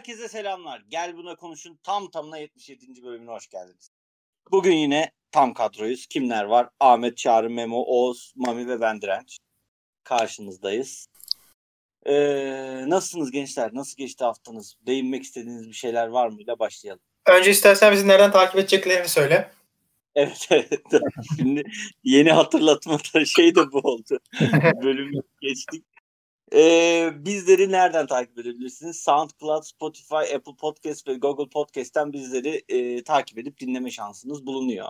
Herkese selamlar. Gel buna konuşun tam tamına 77. bölümüne hoş geldiniz. Bugün yine tam kadroyuz. Kimler var? Ahmet, Çağrı, Memo, Oğuz, Mami ve ben Direnç. Karşınızdayız. Ee, nasılsınız gençler? Nasıl geçti haftanız? Değinmek istediğiniz bir şeyler var mı? ile başlayalım. Önce istersen bizi nereden takip edeceklerini söyle. Evet evet. Şimdi yeni hatırlatma şey de bu oldu. Bölümü geçtik. Ee, bizleri nereden takip edebilirsiniz? SoundCloud, Spotify, Apple Podcast ve Google Podcast'ten bizleri e, takip edip dinleme şansınız bulunuyor.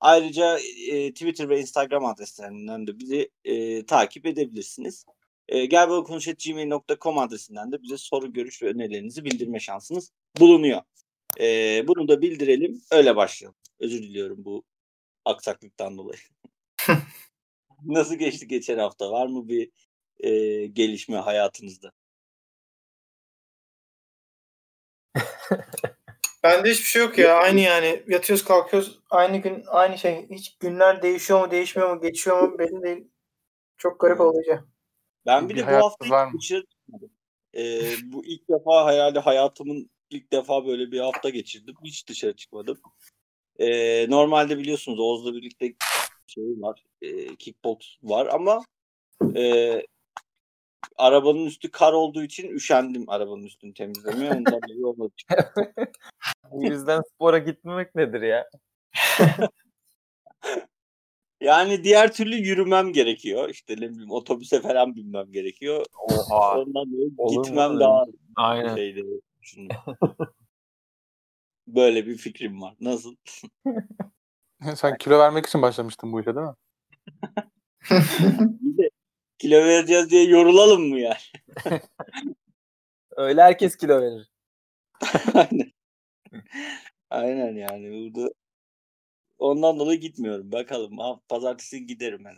Ayrıca e, Twitter ve Instagram adreslerinden de bizi e, takip edebilirsiniz. E, gelbalkonuş.gmail.com adresinden de bize soru, görüş ve önerilerinizi bildirme şansınız bulunuyor. E, bunu da bildirelim, öyle başlayalım. Özür diliyorum bu aksaklıktan dolayı. Nasıl geçti geçen hafta? Var mı bir e, gelişme hayatınızda? Bende hiçbir şey yok ya. Aynı yani. Yatıyoruz kalkıyoruz. Aynı gün aynı şey. Hiç günler değişiyor mu değişmiyor mu geçiyor mu belli değil. Çok garip olacak. Ben bir, Bir de bu hafta var hiç çıkmadım. Ee, bu ilk defa herhalde hayatımın ilk defa böyle bir hafta geçirdim. Hiç dışarı çıkmadım. Ee, normalde biliyorsunuz Oğuz'la birlikte şey var, e, kickbox var ama e, arabanın üstü kar olduğu için üşendim arabanın üstünü temizlemeye. Ondan dolayı olmadı. Bu yüzden spora gitmemek nedir ya? Yani diğer türlü yürümem gerekiyor. İşte ne bileyim otobüse falan binmem gerekiyor. Oha. Ondan dolayı Olur mu gitmem daha Aynen. şeyde. Böyle bir fikrim var. Nasıl? Sen kilo vermek için başlamıştın bu işe değil mi? Bir de kilo vereceğiz diye yorulalım mı yani? Öyle herkes kilo verir. Aynen. Aynen yani burada ondan dolayı gitmiyorum. Bakalım. Ha, pazartesi giderim ben.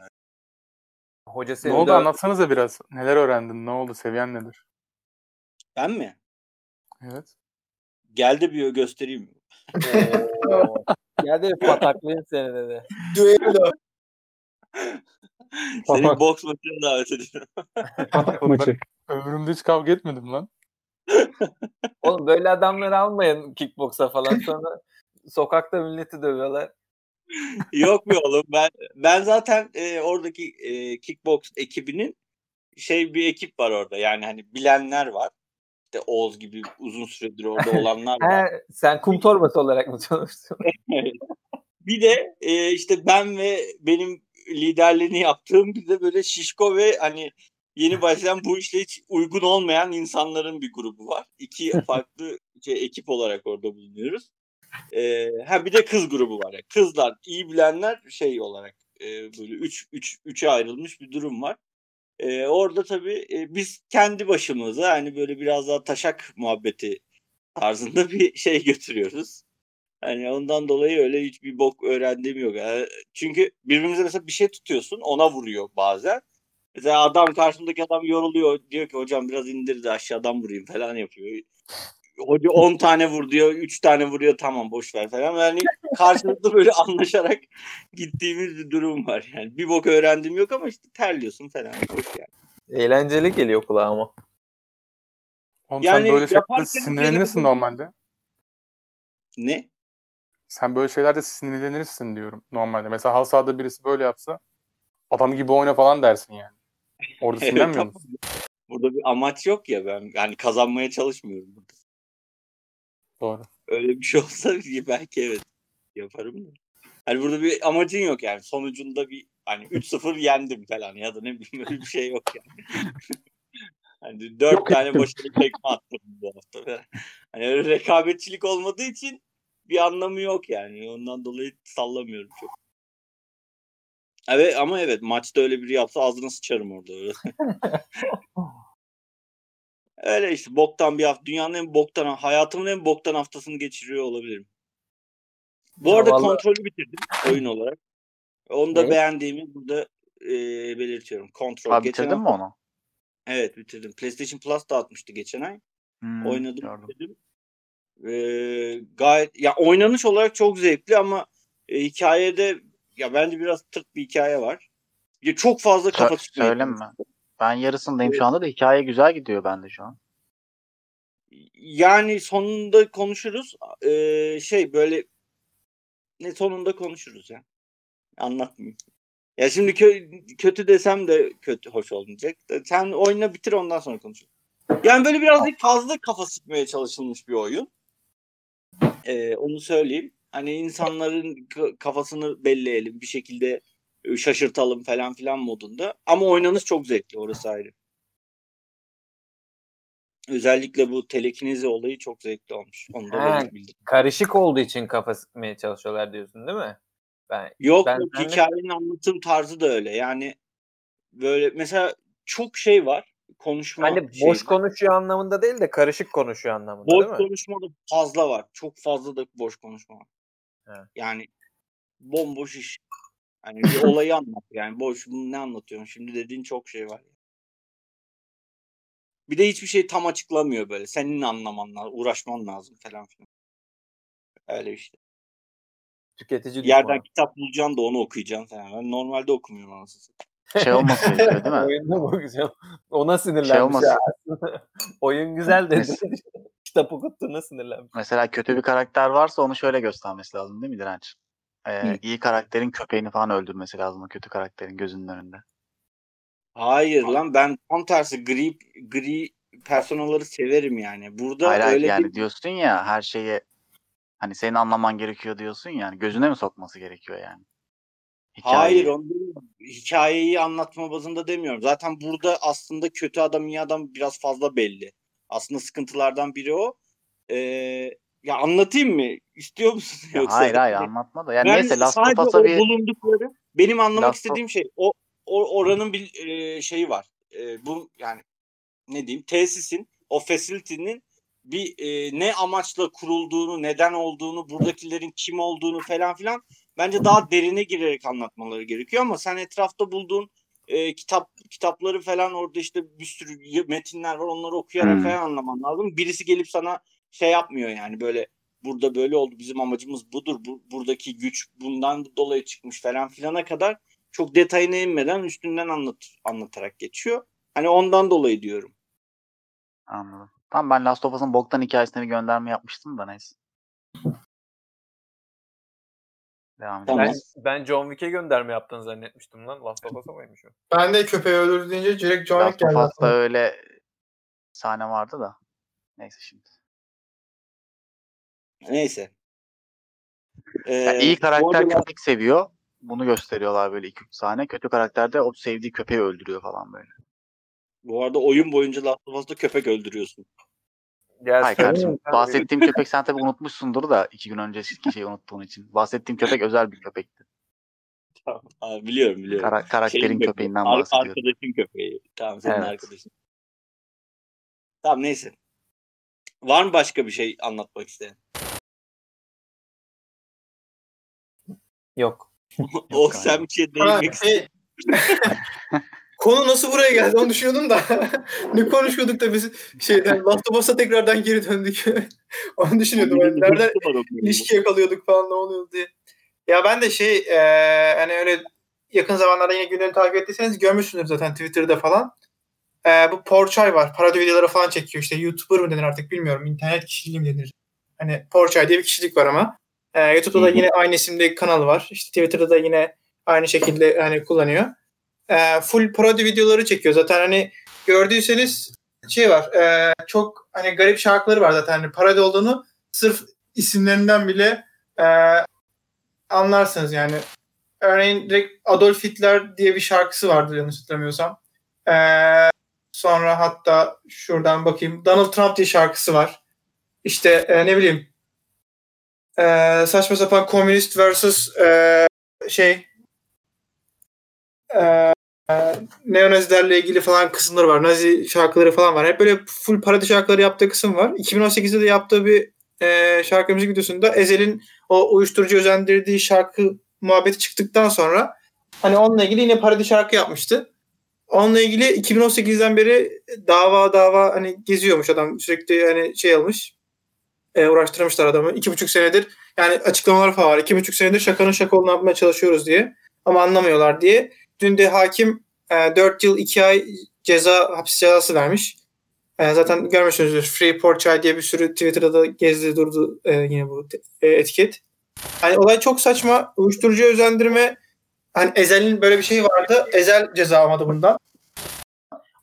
Hoca Ne seni oldu de- anlatsanıza biraz. Neler öğrendin? Ne oldu? Seviyen nedir? Ben mi? Evet. Gel de bir göstereyim. Oo. Gel de bir pataklayayım seni dedi. Düello. Seni boks maçına davet ediyorum. Oğlum ben ömrümde hiç kavga etmedim lan. Oğlum böyle adamları almayın kickboksa falan sonra sokakta milleti dövüyorlar. Yok mu oğlum? Ben ben zaten e, oradaki e, kickbox ekibinin şey bir ekip var orada. Yani hani bilenler var. İşte Oğuz gibi uzun süredir orada olanlar var. He, sen kum torbası olarak mı çalıştın? Bir de e, işte ben ve benim liderliğini yaptığım bir de böyle şişko ve hani yeni başlayan bu işle hiç uygun olmayan insanların bir grubu var. İki farklı şey, ekip olarak orada bulunuyoruz. E, ha bir de kız grubu var. Yani kızlar iyi bilenler şey olarak e, böyle üç, üç, üçe ayrılmış bir durum var. E, orada tabii e, biz kendi başımıza hani böyle biraz daha taşak muhabbeti tarzında bir şey götürüyoruz. Hani ondan dolayı öyle hiçbir bok öğrendiğim yok. Yani çünkü birbirimize mesela bir şey tutuyorsun ona vuruyor bazen. Mesela adam karşımdaki adam yoruluyor. Diyor ki hocam biraz indir de aşağıdan vurayım falan yapıyor. Hoca 10 tane vur diyor. 3 tane vuruyor tamam boş ver falan. Yani karşılıklı böyle anlaşarak gittiğimiz bir durum var. Yani bir bok öğrendiğim yok ama işte terliyorsun falan. Boş yani. Eğlenceli geliyor kulağıma. Oğlum Yani sen böyle yaparken sinirlenirsin normalde. Ne? Sen böyle şeylerde sinirlenirsin diyorum normalde. Mesela halı sahada birisi böyle yapsa adam gibi oyna falan dersin yani. Orada sinirlenmiyor musun? Burada bir amaç yok ya ben yani kazanmaya çalışmıyorum burada. Doğru. Öyle bir şey olsa belki evet yaparım da. Hani burada bir amacın yok yani. Sonucunda bir hani 3-0 yendim falan ya da ne bileyim öyle bir şey yok yani. hani 4 Yok tane ettim. başarılı tekme attım bu hafta falan. Hani öyle rekabetçilik olmadığı için bir anlamı yok yani. Ondan dolayı sallamıyorum çok. Evet ama evet maçta öyle biri yapsa ağzına sıçarım orada. Öyle. öyle işte boktan bir hafta. Dünyanın en boktan, hayatımın en boktan haftasını geçiriyor olabilirim. Bu Ya arada vallahi- kontrolü bitirdim oyun olarak. Onu da Ne? beğendiğimi burada e, belirtiyorum. Kontrol. Geçen bitirdin mi hafta- onu? Evet bitirdim. PlayStation Plus dağıtmıştı geçen ay. Hmm, Oynadım gördüm. dedim. Ee, gayet ya oynanış olarak çok zevkli ama e, hikayede ya bence biraz tırt bir hikaye var. Ya çok fazla Sö- kafa tutmaya söyleme. Ben yarısındayım Evet. şu anda da hikaye güzel gidiyor bende şu an. Yani sonunda konuşuruz. Ee, şey böyle ne sonunda konuşuruz ya. Anlatmayayım. Ya şimdi kö- kötü desem de kötü hoş olmayacak. Sen oyna bitir ondan sonra konuşuruz. Yani böyle birazcık fazla kafa sıkmaya çalışılmış bir oyun. Ee, onu söyleyeyim. Hani insanların kafasını belleyelim bir şekilde e, şaşırtalım falan filan modunda. Ama oynanış çok zevkli orası ayrı. Özellikle bu telekinezi olayı çok zevkli olmuş. Onu da Ha. Karışık olduğu için kafa sıkmaya çalışıyorlar diyorsun değil mi? Ben Yok Ben- yok ben hikayenin anlatım tarzı da öyle. Yani böyle mesela çok şey var. Konuşma hani şeyi boş var. konuşuyor anlamında değil de karışık konuşuyor anlamında Boş değil mi? konuşma da fazla var. Çok fazla da boş konuşma var. Evet. Yani bomboş iş. Hani bir olayı anlat yani. Boş ne anlatıyorsun? Şimdi dediğin çok şey var. Bir de hiçbir şey tam açıklamıyor böyle. Senin anlaman lazım, uğraşman lazım falan filan. Öyle işte. Tüketici yerden kitap bulacaksın da onu okuyacaksın falan. Ben normalde okumuyorum anasını. Şey olması gerekiyor değil mi? Oyunda bakacağım. Ona sinirlenmiş. Şey olmasın. ya. Oyun güzel dedi. Mes- Kitap okuttuğuna sinirlenmiş. Mesela kötü bir karakter varsa onu şöyle göstermesi lazım değil mi Direnç? Ee, Hı. iyi karakterin köpeğini falan öldürmesi lazım o kötü karakterin gözünün önünde. Hayır lan ben tam tersi gri gri personaları severim yani. Burada hayır hayır öyle yani değil. diyorsun ya her şeye hani senin anlaman gerekiyor diyorsun ya, yani gözüne mi sokması gerekiyor yani? Hayır Hikayeyi. onu demiyorum. Hikayeyi anlatma bazında demiyorum. Zaten burada aslında kötü adam iyi adam biraz fazla belli. Aslında sıkıntılardan biri o. Ee, ya anlatayım mı? İstiyor musun? Ya Yoksa? hayır hayır anlatma da. Yani Ben neyse Last of Us'a bir bulundukları benim anlamak Last istediğim şey o, o oranın bir e, şeyi var. E, bu yani ne diyeyim tesisin o facility'nin bir e, ne amaçla kurulduğunu, neden olduğunu, buradakilerin kim olduğunu falan filan bence daha derine girerek anlatmaları gerekiyor ama sen etrafta bulduğun e, kitap kitapları falan orada işte bir sürü metinler var onları okuyarak Hmm. falan anlaman lazım. Birisi gelip sana şey yapmıyor yani böyle burada böyle oldu bizim amacımız budur bu, buradaki güç bundan dolayı çıkmış falan filana kadar çok detayına inmeden üstünden anlat, anlatarak geçiyor. Hani ondan dolayı diyorum. anladım. Tamam ben Last of Us'ın boktan hikayesine bir gönderme yapmıştım da neyse. Devam edelim. Tamam. Ben, ben John Wick'e gönderme yaptığını zannetmiştim lan. Last of Us'a mıymış o? Ben de köpeği öldürdü deyince direkt John Wick Last of geldi. Us'ta aklıma. öyle sahne vardı da. Neyse şimdi. Neyse. Yani Ee, iyi bu karakter arada- köpek seviyor. Bunu gösteriyorlar böyle 2-3 sahne. Kötü karakter de o sevdiği köpeği öldürüyor falan böyle. Bu arada oyun boyunca Last of Us'ta köpek öldürüyorsun. Ya Hayır kardeşim bahsettiğim köpek sen tabii unutmuşsundur da iki gün önceki şeyi unuttuğun için. Bahsettiğim köpek özel bir köpekti. Tamam. Aa, biliyorum biliyorum. Kara- karakterin Şeyin köpeği, köpeğinden ar- bahsediyorum. Arkadaşın köpeği. Tamam senin Evet. arkadaşın. Tamam neyse. Var mı başka bir şey anlatmak isteyen? Yok. o galiba. sen bir şey değinmek şey, Konu nasıl buraya geldi onu düşünüyordum da ne konuşuyorduk da biz şeyden Last of Us'a tekrardan geri döndük. onu düşünüyordum. Yani nereden ilişki yakalıyorduk falan ne oluyordu diye. Ya ben de şey e, hani öyle yakın zamanlarda yine gündemi takip ettiyseniz görmüşsünüz zaten Twitter'da falan. E, bu Porçay var. Parodi videoları falan çekiyor. İşte YouTuber mı denir artık bilmiyorum. İnternet kişiliği mi denir? Hani Porçay diye bir kişilik var ama. E, YouTube'da da yine aynı isimde kanal var. İşte Twitter'da da yine aynı şekilde hani kullanıyor. E, full parodi videoları çekiyor. Zaten hani gördüyseniz şey var. e, çok hani garip şarkıları var zaten. Hani parodi olduğunu sırf isimlerinden bile e, anlarsınız yani. Örneğin direkt Adolf Hitler diye bir şarkısı vardı yanlış hatırlamıyorsam. E, sonra hatta şuradan bakayım. Donald Trump diye şarkısı var. İşte e, ne bileyim e, saçma sapan komünist versus e, şey e, neonazilerle ilgili falan kısımları var. Nazi şarkıları falan var. Hep böyle full parodi şarkıları yaptığı kısım var. 2018'de de yaptığı bir e, şarkı müzik videosunda Ezel'in o uyuşturucu özendirdiği şarkı muhabbeti çıktıktan sonra hani onunla ilgili yine parodi şarkı yapmıştı. Onunla ilgili 2018'den beri dava dava hani geziyormuş adam sürekli hani şey almış e, uğraştırmışlar adamı. iki buçuk senedir yani açıklamalar falan var. İki buçuk senedir şakanın şaka olduğunu yapmaya çalışıyoruz diye ama anlamıyorlar diye. Dün de hakim e, 4 yıl 2 ay ceza hapis cezası vermiş. E, zaten görmüşsünüzdür. Free Porchai diye bir sürü Twitter'da da gezdi durdu e, yine bu e, etiket. Hani olay çok saçma. Uyuşturucu özendirme hani Ezel'in böyle bir şeyi vardı. Ezel ceza almadı bundan.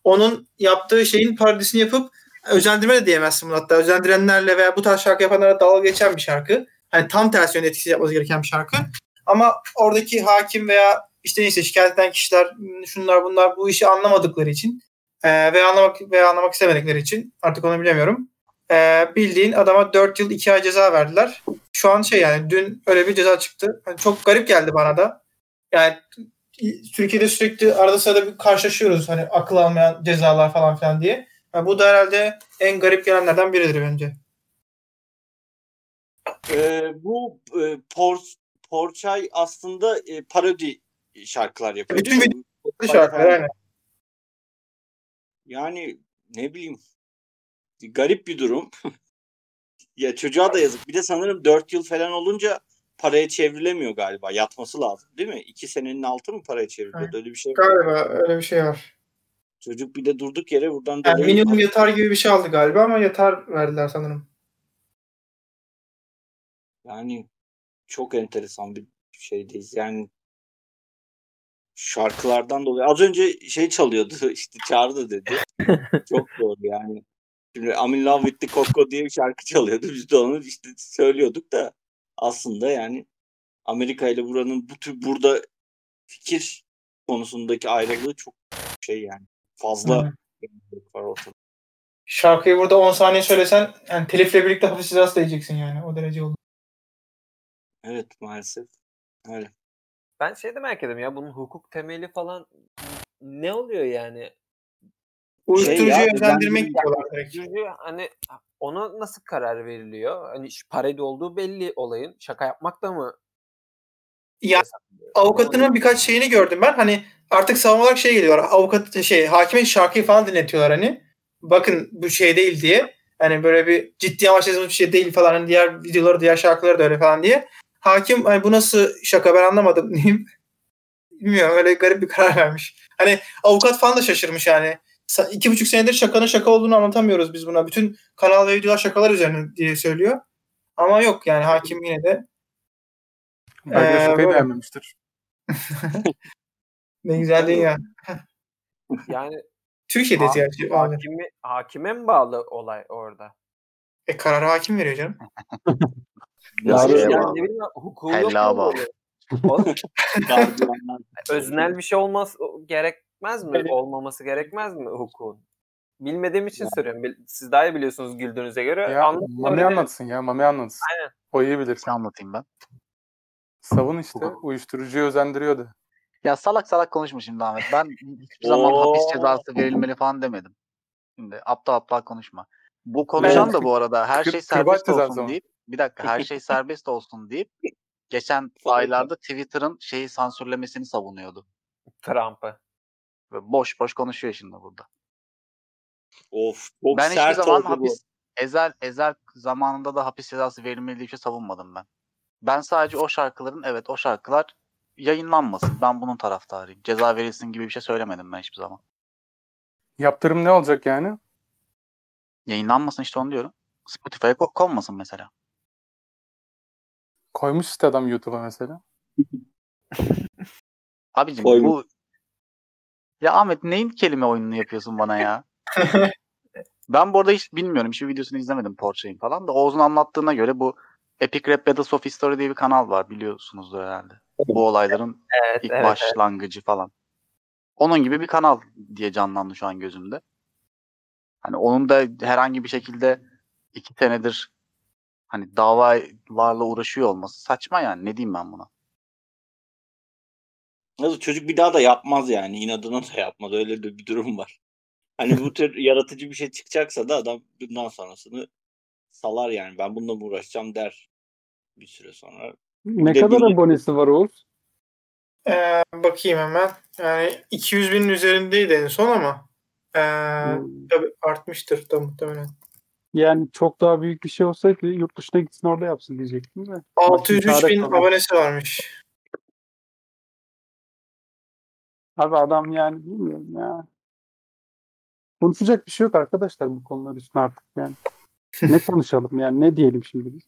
Onun yaptığı şeyin parodisini yapıp özendirme de diyemezsin bunu hatta. Özendirenlerle veya bu tarz şarkı yapanlara dalga geçen bir şarkı. Hani tam tersi yönde etkisi yapması gereken bir şarkı. Ama oradaki hakim veya işte neyse şikayet eden kişiler şunlar bunlar bu işi anlamadıkları için e, veya anlamak veya anlamak istemedikleri için artık onu bilemiyorum. E, bildiğin adama 4 yıl 2 ay ceza verdiler. Şu an şey yani dün öyle bir ceza çıktı. Yani çok garip geldi bana da. Yani Türkiye'de sürekli arada sırada bir karşılaşıyoruz hani akıl almayan cezalar falan filan diye. Yani bu da herhalde en garip gelenlerden biridir bence. Ee, bu e, Por, Porçay aslında e, parodi şarkılar yapıyor. Bütün mi? Şarkılar aynen. Yani ne bileyim garip bir durum. ya çocuğa da yazık. Bir de sanırım 4 yıl falan olunca paraya çevrilemiyor galiba. Yatması lazım değil mi? 2 senenin altı mı paraya çevriliyor? Öyle bir şey var. Galiba öyle bir şey var. Çocuk bir de durduk yere buradan Yani minimum yatar gibi bir şey aldı galiba ama yatar verdiler sanırım. Yani çok enteresan bir şeydeyiz. Yani şarkılardan dolayı. Az önce şey çalıyordu işte çağırdı dedi. çok doğru yani. Şimdi I'm in love with the Coco diye bir şarkı çalıyordu. Biz de onu işte söylüyorduk da aslında yani Amerika ile buranın bu tür burada fikir konusundaki ayrılığı çok şey yani. Fazla var ortada. Şarkıyı burada 10 saniye söylesen yani telifle birlikte hafif cezası da yiyeceksin yani. O derece oldu. Evet maalesef. Öyle. Ben şey de merak ediyorum ya bunun hukuk temeli falan ne oluyor yani? Uyuşturucuya ya, özendirmek özendirmek- diyorlar direkt. Hani ona nasıl karar veriliyor? Hani parodi olduğu belli olayın. Şaka yapmak da mı? Ya avukatının birkaç şeyini gördüm ben. Hani artık savunma olarak şey geliyor. Avukat şey hakimin şarkıyı falan dinletiyorlar hani. Bakın bu şey değil diye. Hani böyle bir ciddi amaçlı bir şey değil falan. Hani diğer videoları, diğer şarkıları da öyle falan diye. Hakim hani bu nasıl şaka ben anlamadım diyeyim. Bilmiyorum öyle garip bir karar vermiş. Hani avukat falan da şaşırmış yani. İki buçuk senedir şakanın şaka olduğunu anlatamıyoruz biz buna. Bütün kanal ve videolar şakalar üzerine diye söylüyor. Ama yok yani hakim yine de Belki de Ee, şakayı böyle. beğenmemiştir. ne güzel değil ya. Yani Türkiye'deyiz Ha- gerçi. hakimi, hakime mi bağlı olay orada? E kararı hakim veriyor canım. Şey yani ne bileyim hukuku yok öznel bir şey olmaz gerekmez mi? Evet. Olmaması gerekmez mi hukukun? Bilmediğim için soruyorum. Bil- Siz daha iyi biliyorsunuz güldüğünüze göre. Ya Anlatın Mami anlatsın ya. Mami anlatsın. Aynen. O iyi bilir. Şey anlatayım ben. Savun işte. Uyuşturucuyu özendiriyordu. Ya salak salak konuşma şimdi Ahmet. Ben hiçbir zaman hapis cezası verilmeli falan demedim. Şimdi aptal aptal konuşma. Bu konuşan Ben- da bu arada her Kır- şey serbest olsun deyip bir dakika her şey serbest olsun deyip geçen aylarda Twitter'ın şeyi sansürlemesini savunuyordu. Trump'ı. Ve boş boş konuşuyor şimdi burada. Of çok ben hiçbir sert zaman oldu bu. hapis ezel ezel zamanında da hapis cezası verilmeli diye bir şey savunmadım ben. Ben sadece o şarkıların evet o şarkılar yayınlanmasın. Ben bunun taraftarıyım. Ceza verilsin gibi bir şey söylemedim ben hiçbir zaman. Yaptırım ne olacak yani? Yayınlanmasın işte onu diyorum. Spotify'a ko- konmasın mesela. Koymuş işte adam YouTube'a mesela. Abicim Koymuş. bu ya Ahmet neyin kelime oyununu yapıyorsun bana ya? ben bu arada hiç bilmiyorum. Hiçbir videosunu izlemedim Porsche'in falan da. Oğuz'un anlattığına göre bu Epic Rap Battles of History diye bir kanal var. Biliyorsunuzdur herhalde. Bu olayların Evet, ilk evet, evet. başlangıcı falan. Onun gibi bir kanal diye canlandı şu an gözümde. Hani onun da herhangi bir şekilde iki senedir hani davalarla uğraşıyor olması saçma yani. Ne diyeyim ben buna? Nasıl çocuk bir daha da yapmaz yani. inadına da yapmaz. Öyle de bir durum var. Hani bu tür yaratıcı bir şey çıkacaksa da adam bundan sonrasını salar yani. Ben bununla mı uğraşacağım der bir süre sonra. Ne de kadar abonesi var Oğuz? Ee, bakayım hemen. Yani 200 binin üzerindeydi en son ama ee, Hmm. tabii artmıştır da muhtemelen. Yani çok daha büyük bir şey olsaydı yurt dışına gitsin orada yapsın diyecektim de. 603 bin falan. abonesi varmış. Abi adam yani bilmiyorum ya. Konuşacak bir şey yok arkadaşlar bu konular üstüne artık yani. ne konuşalım yani ne diyelim şimdi biz?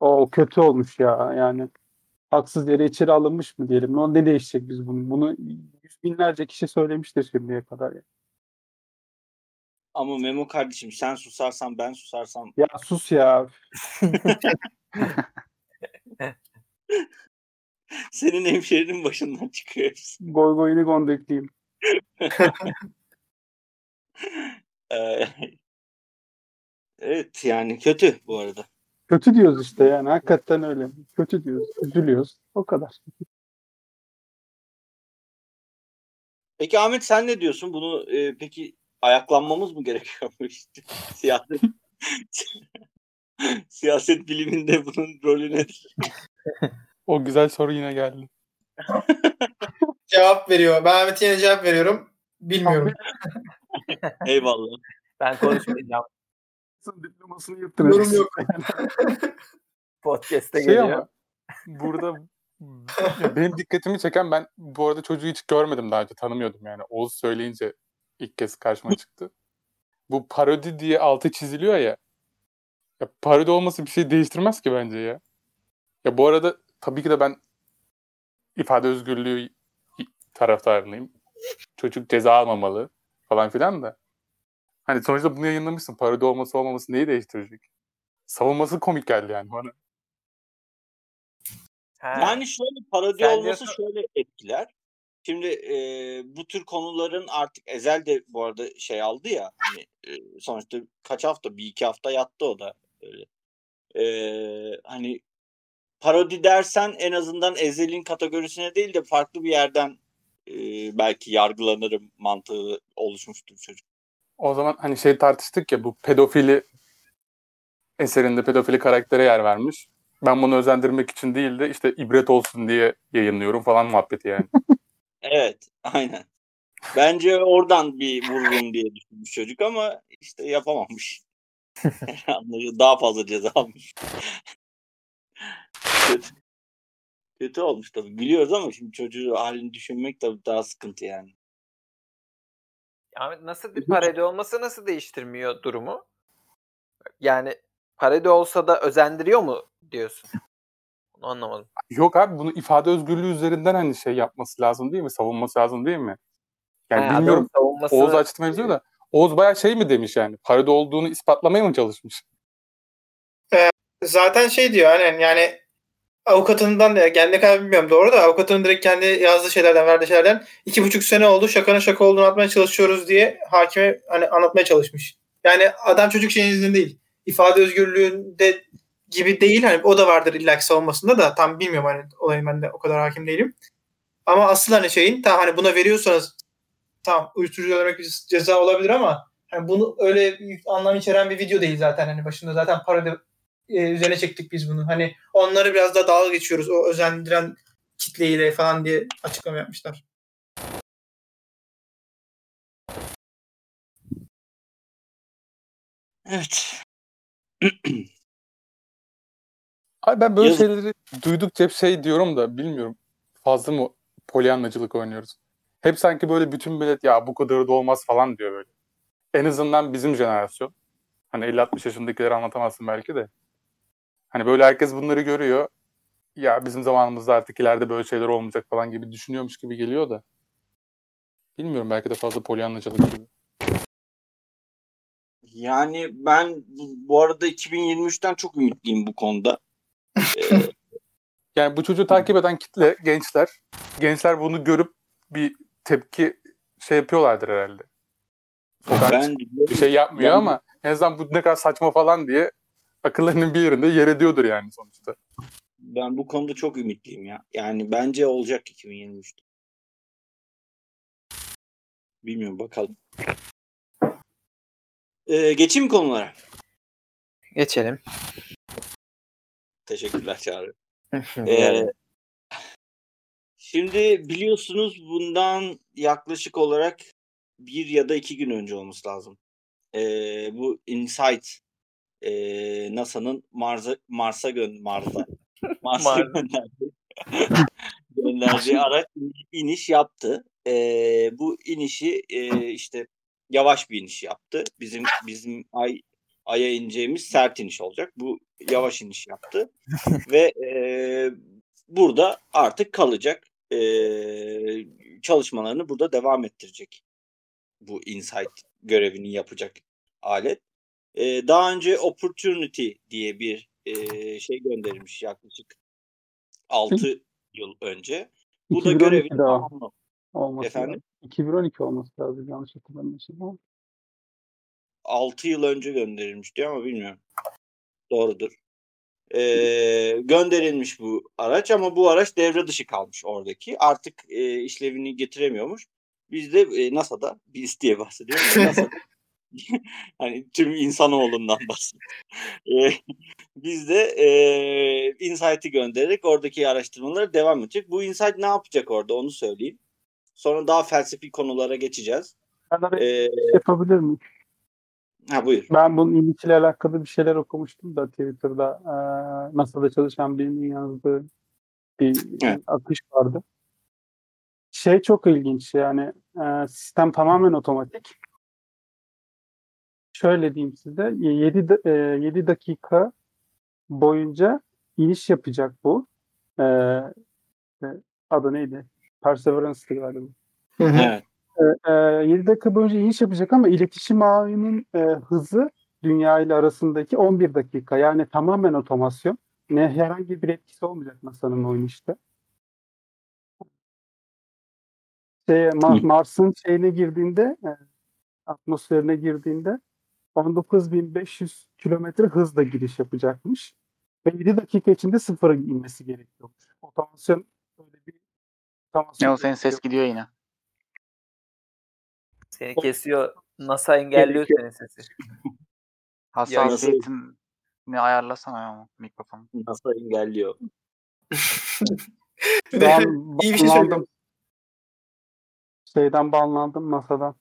O kötü olmuş ya yani. Haksız yere içeri alınmış mı diyelim. O ne değişecek biz bunu? Bunu yüz binlerce kişi söylemiştir şimdiye kadar. Ya, Ama Memo kardeşim sen susarsan ben susarsam ya sus ya. senin hemşerinin başından çıkıyor hepsi. Goy goyunu gondekliyim. Evet yani kötü bu arada. Kötü diyoruz işte yani. Hakikaten öyle. Kötü diyoruz. Üzülüyoruz. O kadar. Peki Ahmet sen ne diyorsun? Bunu e, peki ayaklanmamız mı gerekiyor? siyaset siyaset biliminde bunun rolü nedir? O güzel soru yine geldi. Cevap veriyor. Ben Ahmet'e yine cevap veriyorum. Bilmiyorum. Eyvallah. Ben konuşmayacağım. Diplomasını yırttıracak. Yorum yok. Podcast'te Şey geliyor. ama burada benim dikkatimi çeken ben bu arada çocuğu hiç görmedim daha önce tanımıyordum yani. Oğuz söyleyince ilk kez karşıma çıktı. Bu parodi diye altı çiziliyor ya. Ya parodi olması bir şey değiştirmez ki bence ya. Ya bu arada tabii ki de ben ifade özgürlüğü taraftarıyım. Çocuk ceza almamalı falan filan da. Hani sonuçta bunu yayınlamışsın. Parodi olması olmaması neyi değiştirecek? Savunması komik geldi yani bana. Ha. Yani şöyle parodi Sen olması diyorsun- şöyle etkiler. Şimdi e, bu tür konuların artık Ezel de bu arada şey aldı ya hani e, sonuçta kaç hafta bir iki hafta yattı o da öyle. E, hani parodi dersen en azından Ezel'in kategorisine değil de farklı bir yerden e, belki yargılanırım mantığı oluşmuştur çocuk. O zaman hani şey tartıştık ya bu pedofili eserinde pedofili karaktere yer vermiş. Ben bunu özendirmek için değil de işte ibret olsun diye yayınlıyorum falan muhabbeti yani. Evet aynen. Bence oradan bir vururum diye düşünmüş çocuk ama işte yapamamış. Daha fazla ceza almış. kötü. Kötü olmuş tabii. Biliyoruz ama şimdi çocuğu halini düşünmek tabii daha sıkıntı yani. Ahmet nasıl bir parodi olması nasıl değiştirmiyor durumu? Yani parodi olsa da özendiriyor mu diyorsun? Onu anlamadım. Yok abi bunu ifade özgürlüğü üzerinden hani şey yapması lazım değil mi? Savunması lazım değil mi? Yani Ha, bilmiyorum. savunması... Oğuz açtı mevzuyu da. Oğuz bayağı şey mi demiş yani? Parodi olduğunu ispatlamaya mı çalışmış? Zaten şey diyor hani yani avukatından da yani ne kadar bilmiyorum doğru da avukatının direkt kendi yazdığı şeylerden verdiği şeylerden iki buçuk sene oldu şakanın şaka olduğunu anlatmaya çalışıyoruz diye hakime hani anlatmaya çalışmış. Yani adam çocuk şeyin izinde değil. İfade özgürlüğünde gibi değil hani o da vardır illaki savunmasında da tam bilmiyorum hani olayın ben de o kadar hakim değilim. Ama asıl hani şeyin tamam hani buna veriyorsanız tamam uyuşturucu olarak ceza olabilir ama hani bunu öyle anlam içeren bir video değil zaten hani başında zaten parodi e, üzerine çektik biz bunu. Hani onları biraz da dalga geçiyoruz o özendiren kitleyle falan diye açıklama yapmışlar. Evet. Abi ben böyle Yazık. şeyleri duydukça hep şey diyorum da bilmiyorum. Fazla mı polyanlacılık oynuyoruz? Hep sanki böyle bütün millet ya bu kadar da olmaz falan diyor böyle. En azından bizim jenerasyon. Hani 50-60 yaşındakileri anlatamazsın belki de. Hani böyle herkes bunları görüyor. Ya bizim zamanımızda artık ileride böyle şeyler olmayacak falan gibi düşünüyormuş gibi geliyor da. Bilmiyorum belki de fazla polyanlacılık gibi. Yani ben bu arada 2023'ten çok ümitliyim bu konuda. Ee, Yani bu çocuğu takip eden kitle gençler. Gençler bunu görüp bir tepki şey yapıyorlardır herhalde. Sokağa ben bir şey yapmıyor Ben- ama en azından bu ne kadar saçma falan diye akıllarının bir yerinde yer ediyordur yani sonuçta. ben bu konuda çok ümitliyim ya. Yani bence olacak 2023'te. Bilmiyorum bakalım. Ee, geçeyim konulara? Geçelim. Teşekkürler Çağrı. Ee, şimdi biliyorsunuz bundan yaklaşık olarak bir ya da iki gün önce olması lazım. Ee, bu Insight ee, NASA'nın Mars'a Mars'a gön Mars'a Mars'a Mars. gönderdiği, gönderdiği araç iniş yaptı. Ee, bu inişi ee, işte yavaş bir iniş yaptı. Bizim bizim ay aya ineceğimiz sert iniş olacak. Bu yavaş iniş yaptı ve e, burada artık kalacak. E, çalışmalarını burada devam ettirecek. Bu insight görevini yapacak alet. E, daha önce Opportunity diye bir e, şey gönderilmiş yaklaşık 6 yıl önce. Bu da 2012 görevini daha. tamamladı. Olması Efendim? lazım. 2012 olması lazım yanlış hatırlamıyorsam. Ama. 6 yıl önce gönderilmiş diyor ama bilmiyorum. Doğrudur. Ee, gönderilmiş bu araç ama bu araç devre dışı kalmış oradaki. Artık e, işlevini getiremiyormuş. Biz de e, NASA'da, biz diye NASA'da hani tüm insanoğlundan bahsediyorum. E, biz de e, Insight'i göndererek oradaki araştırmalara devam edecek. Bu Insight ne yapacak orada onu söyleyeyim. Sonra daha felsefi konulara geçeceğiz. Ben Ee, şey yapabilir miyim? Ha buyur. Ben bunun ilişkiyle alakalı bir şeyler okumuştum da Twitter'da e, NASA'da çalışan birinin yazdığı bir Evet. akış vardı. Şey çok ilginç yani e, sistem tamamen otomatik. Şöyle diyeyim size 7, 7 dakika boyunca iniş yapacak bu. E, e, adı neydi? Perseverance'dı galiba. Hı hı. Evet. E, 7 dakika boyunca iniş yapacak ama iletişim ağının e, hızı dünya ile arasındaki 11 dakika. Yani tamamen otomasyon. Ne herhangi bir etkisi olmayacak NASA'nın o inişte. Şey, Ma- Hı. Mars'ın şeyine girdiğinde e, atmosferine girdiğinde 19.500 kilometre hızla giriş yapacakmış. Ve 7 dakika içinde sıfıra inmesi gerekiyormuş. Otomasyon böyle bir otomasyon Ne o senin ses gidiyor yine. Seni kesiyor. NASA engelliyor senin sesi. Hassasiyetini ayarlasana ya mikrofonu. NASA engelliyor. An iyi bir şey söylüyorum. Şeyden banlandım masadan.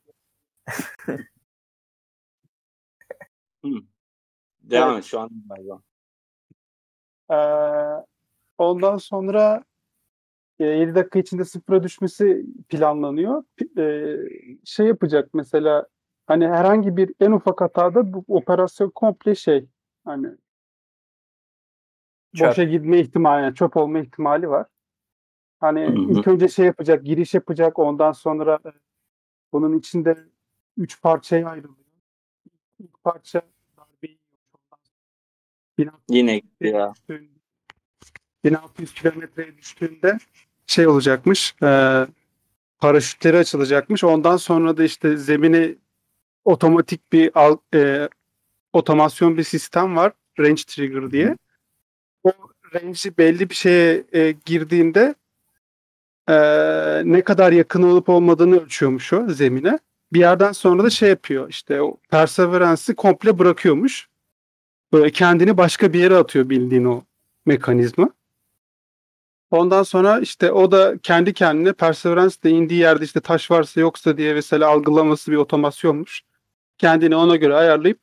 Devam Evet. et şu an. Ee, ondan sonra 7 dakika içinde sıfıra düşmesi planlanıyor. E, şey yapacak mesela hani herhangi bir en ufak hatada bu operasyon komple şey hani Çöp. boşa gitme ihtimali, yani çöp olma ihtimali var. Hani Hı hı. ilk önce şey yapacak, giriş yapacak. Ondan sonra e, bunun içinde üç parçaya ayrılıyor. İlk parça darbeyi Yine gitti ya. düştüğünde, 1600 kilometreye düştüğünde şey olacakmış. E, paraşütleri açılacakmış. Ondan sonra da işte zemine otomatik bir al- e, otomasyon bir sistem var. Range Trigger diye. O range'i belli bir şeye e, girdiğinde e, ne kadar yakın olup olmadığını ölçüyormuş o zemine. Bir yerden sonra da şey yapıyor işte o Perseverance'ı komple bırakıyormuş. Böyle kendini başka bir yere atıyor bildiğin o mekanizma. Ondan sonra işte o da kendi kendine Perseverance de indiği yerde işte taş varsa yoksa diye mesela algılaması bir otomasyonmuş. Kendini ona göre ayarlayıp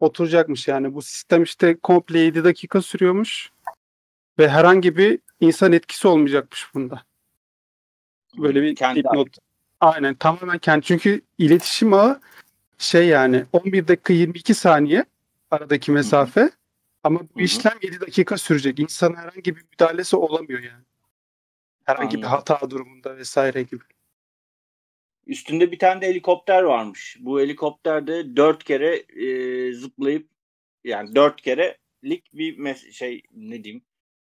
oturacakmış yani. Bu sistem işte komple 7 dakika sürüyormuş. Ve herhangi bir insan etkisi olmayacakmış bunda. Böyle bir Kendi dipnot. Aynen tamamen kendi. Çünkü iletişim ağı şey yani 11 dakika 22 saniye aradaki mesafe. Ama bu işlem 7 dakika sürecek. İnsan herhangi bir müdahalesi olamıyor yani. Herhangi bir Anladım. hata durumunda vesaire gibi. Üstünde bir tane de helikopter varmış. Bu helikopterde dört kere e, zıplayıp yani dört kerelik bir mes- şey ne diyeyim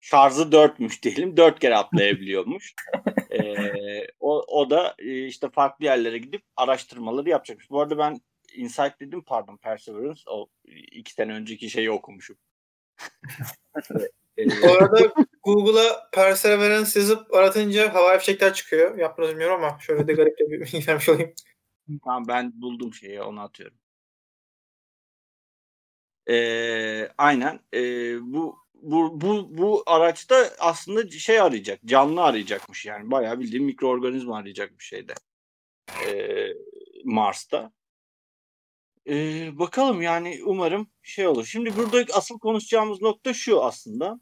şarjı dörtmüş diyelim. Dört kere atlayabiliyormuş. E, o, o da e, işte farklı yerlere gidip araştırmaları yapacakmış. Bu arada ben Insight dedim pardon Perseverance o iki sene önceki şeyi okumuşum. Bu arada Google'a Perseverance yazıp aratınca havai fişekler çıkıyor. Yaptınız bilmiyorum ama şöyle de garip bir bilgi olayım. Tamam ben buldum şeyi onu atıyorum. Ee, aynen. Ee, bu bu bu bu araçta aslında şey arayacak, canlı arayacakmış yani bayağı bildiğin mikroorganizma arayacak bir şeyde. Ee, Mars'ta. Ee, bakalım yani umarım şey olur. Şimdi burada asıl konuşacağımız nokta şu aslında.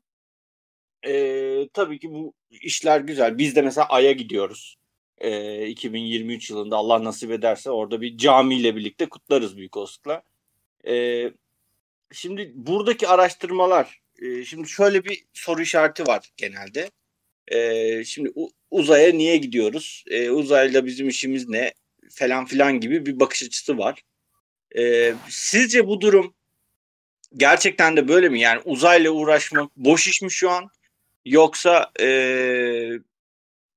Ee, tabii ki bu işler güzel. Biz de mesela Ay'a gidiyoruz. E, 2023 yılında Allah nasip ederse orada bir camiyle birlikte kutlarız büyük olasılıkla. E, şimdi buradaki araştırmalar e, şimdi şöyle bir soru işareti var genelde. E, şimdi uzaya niye gidiyoruz? E, uzayla bizim işimiz ne? Falan filan gibi bir bakış açısı var. E, sizce bu durum gerçekten de böyle mi? Yani uzayla uğraşmak boş iş mi şu an? Yoksa e,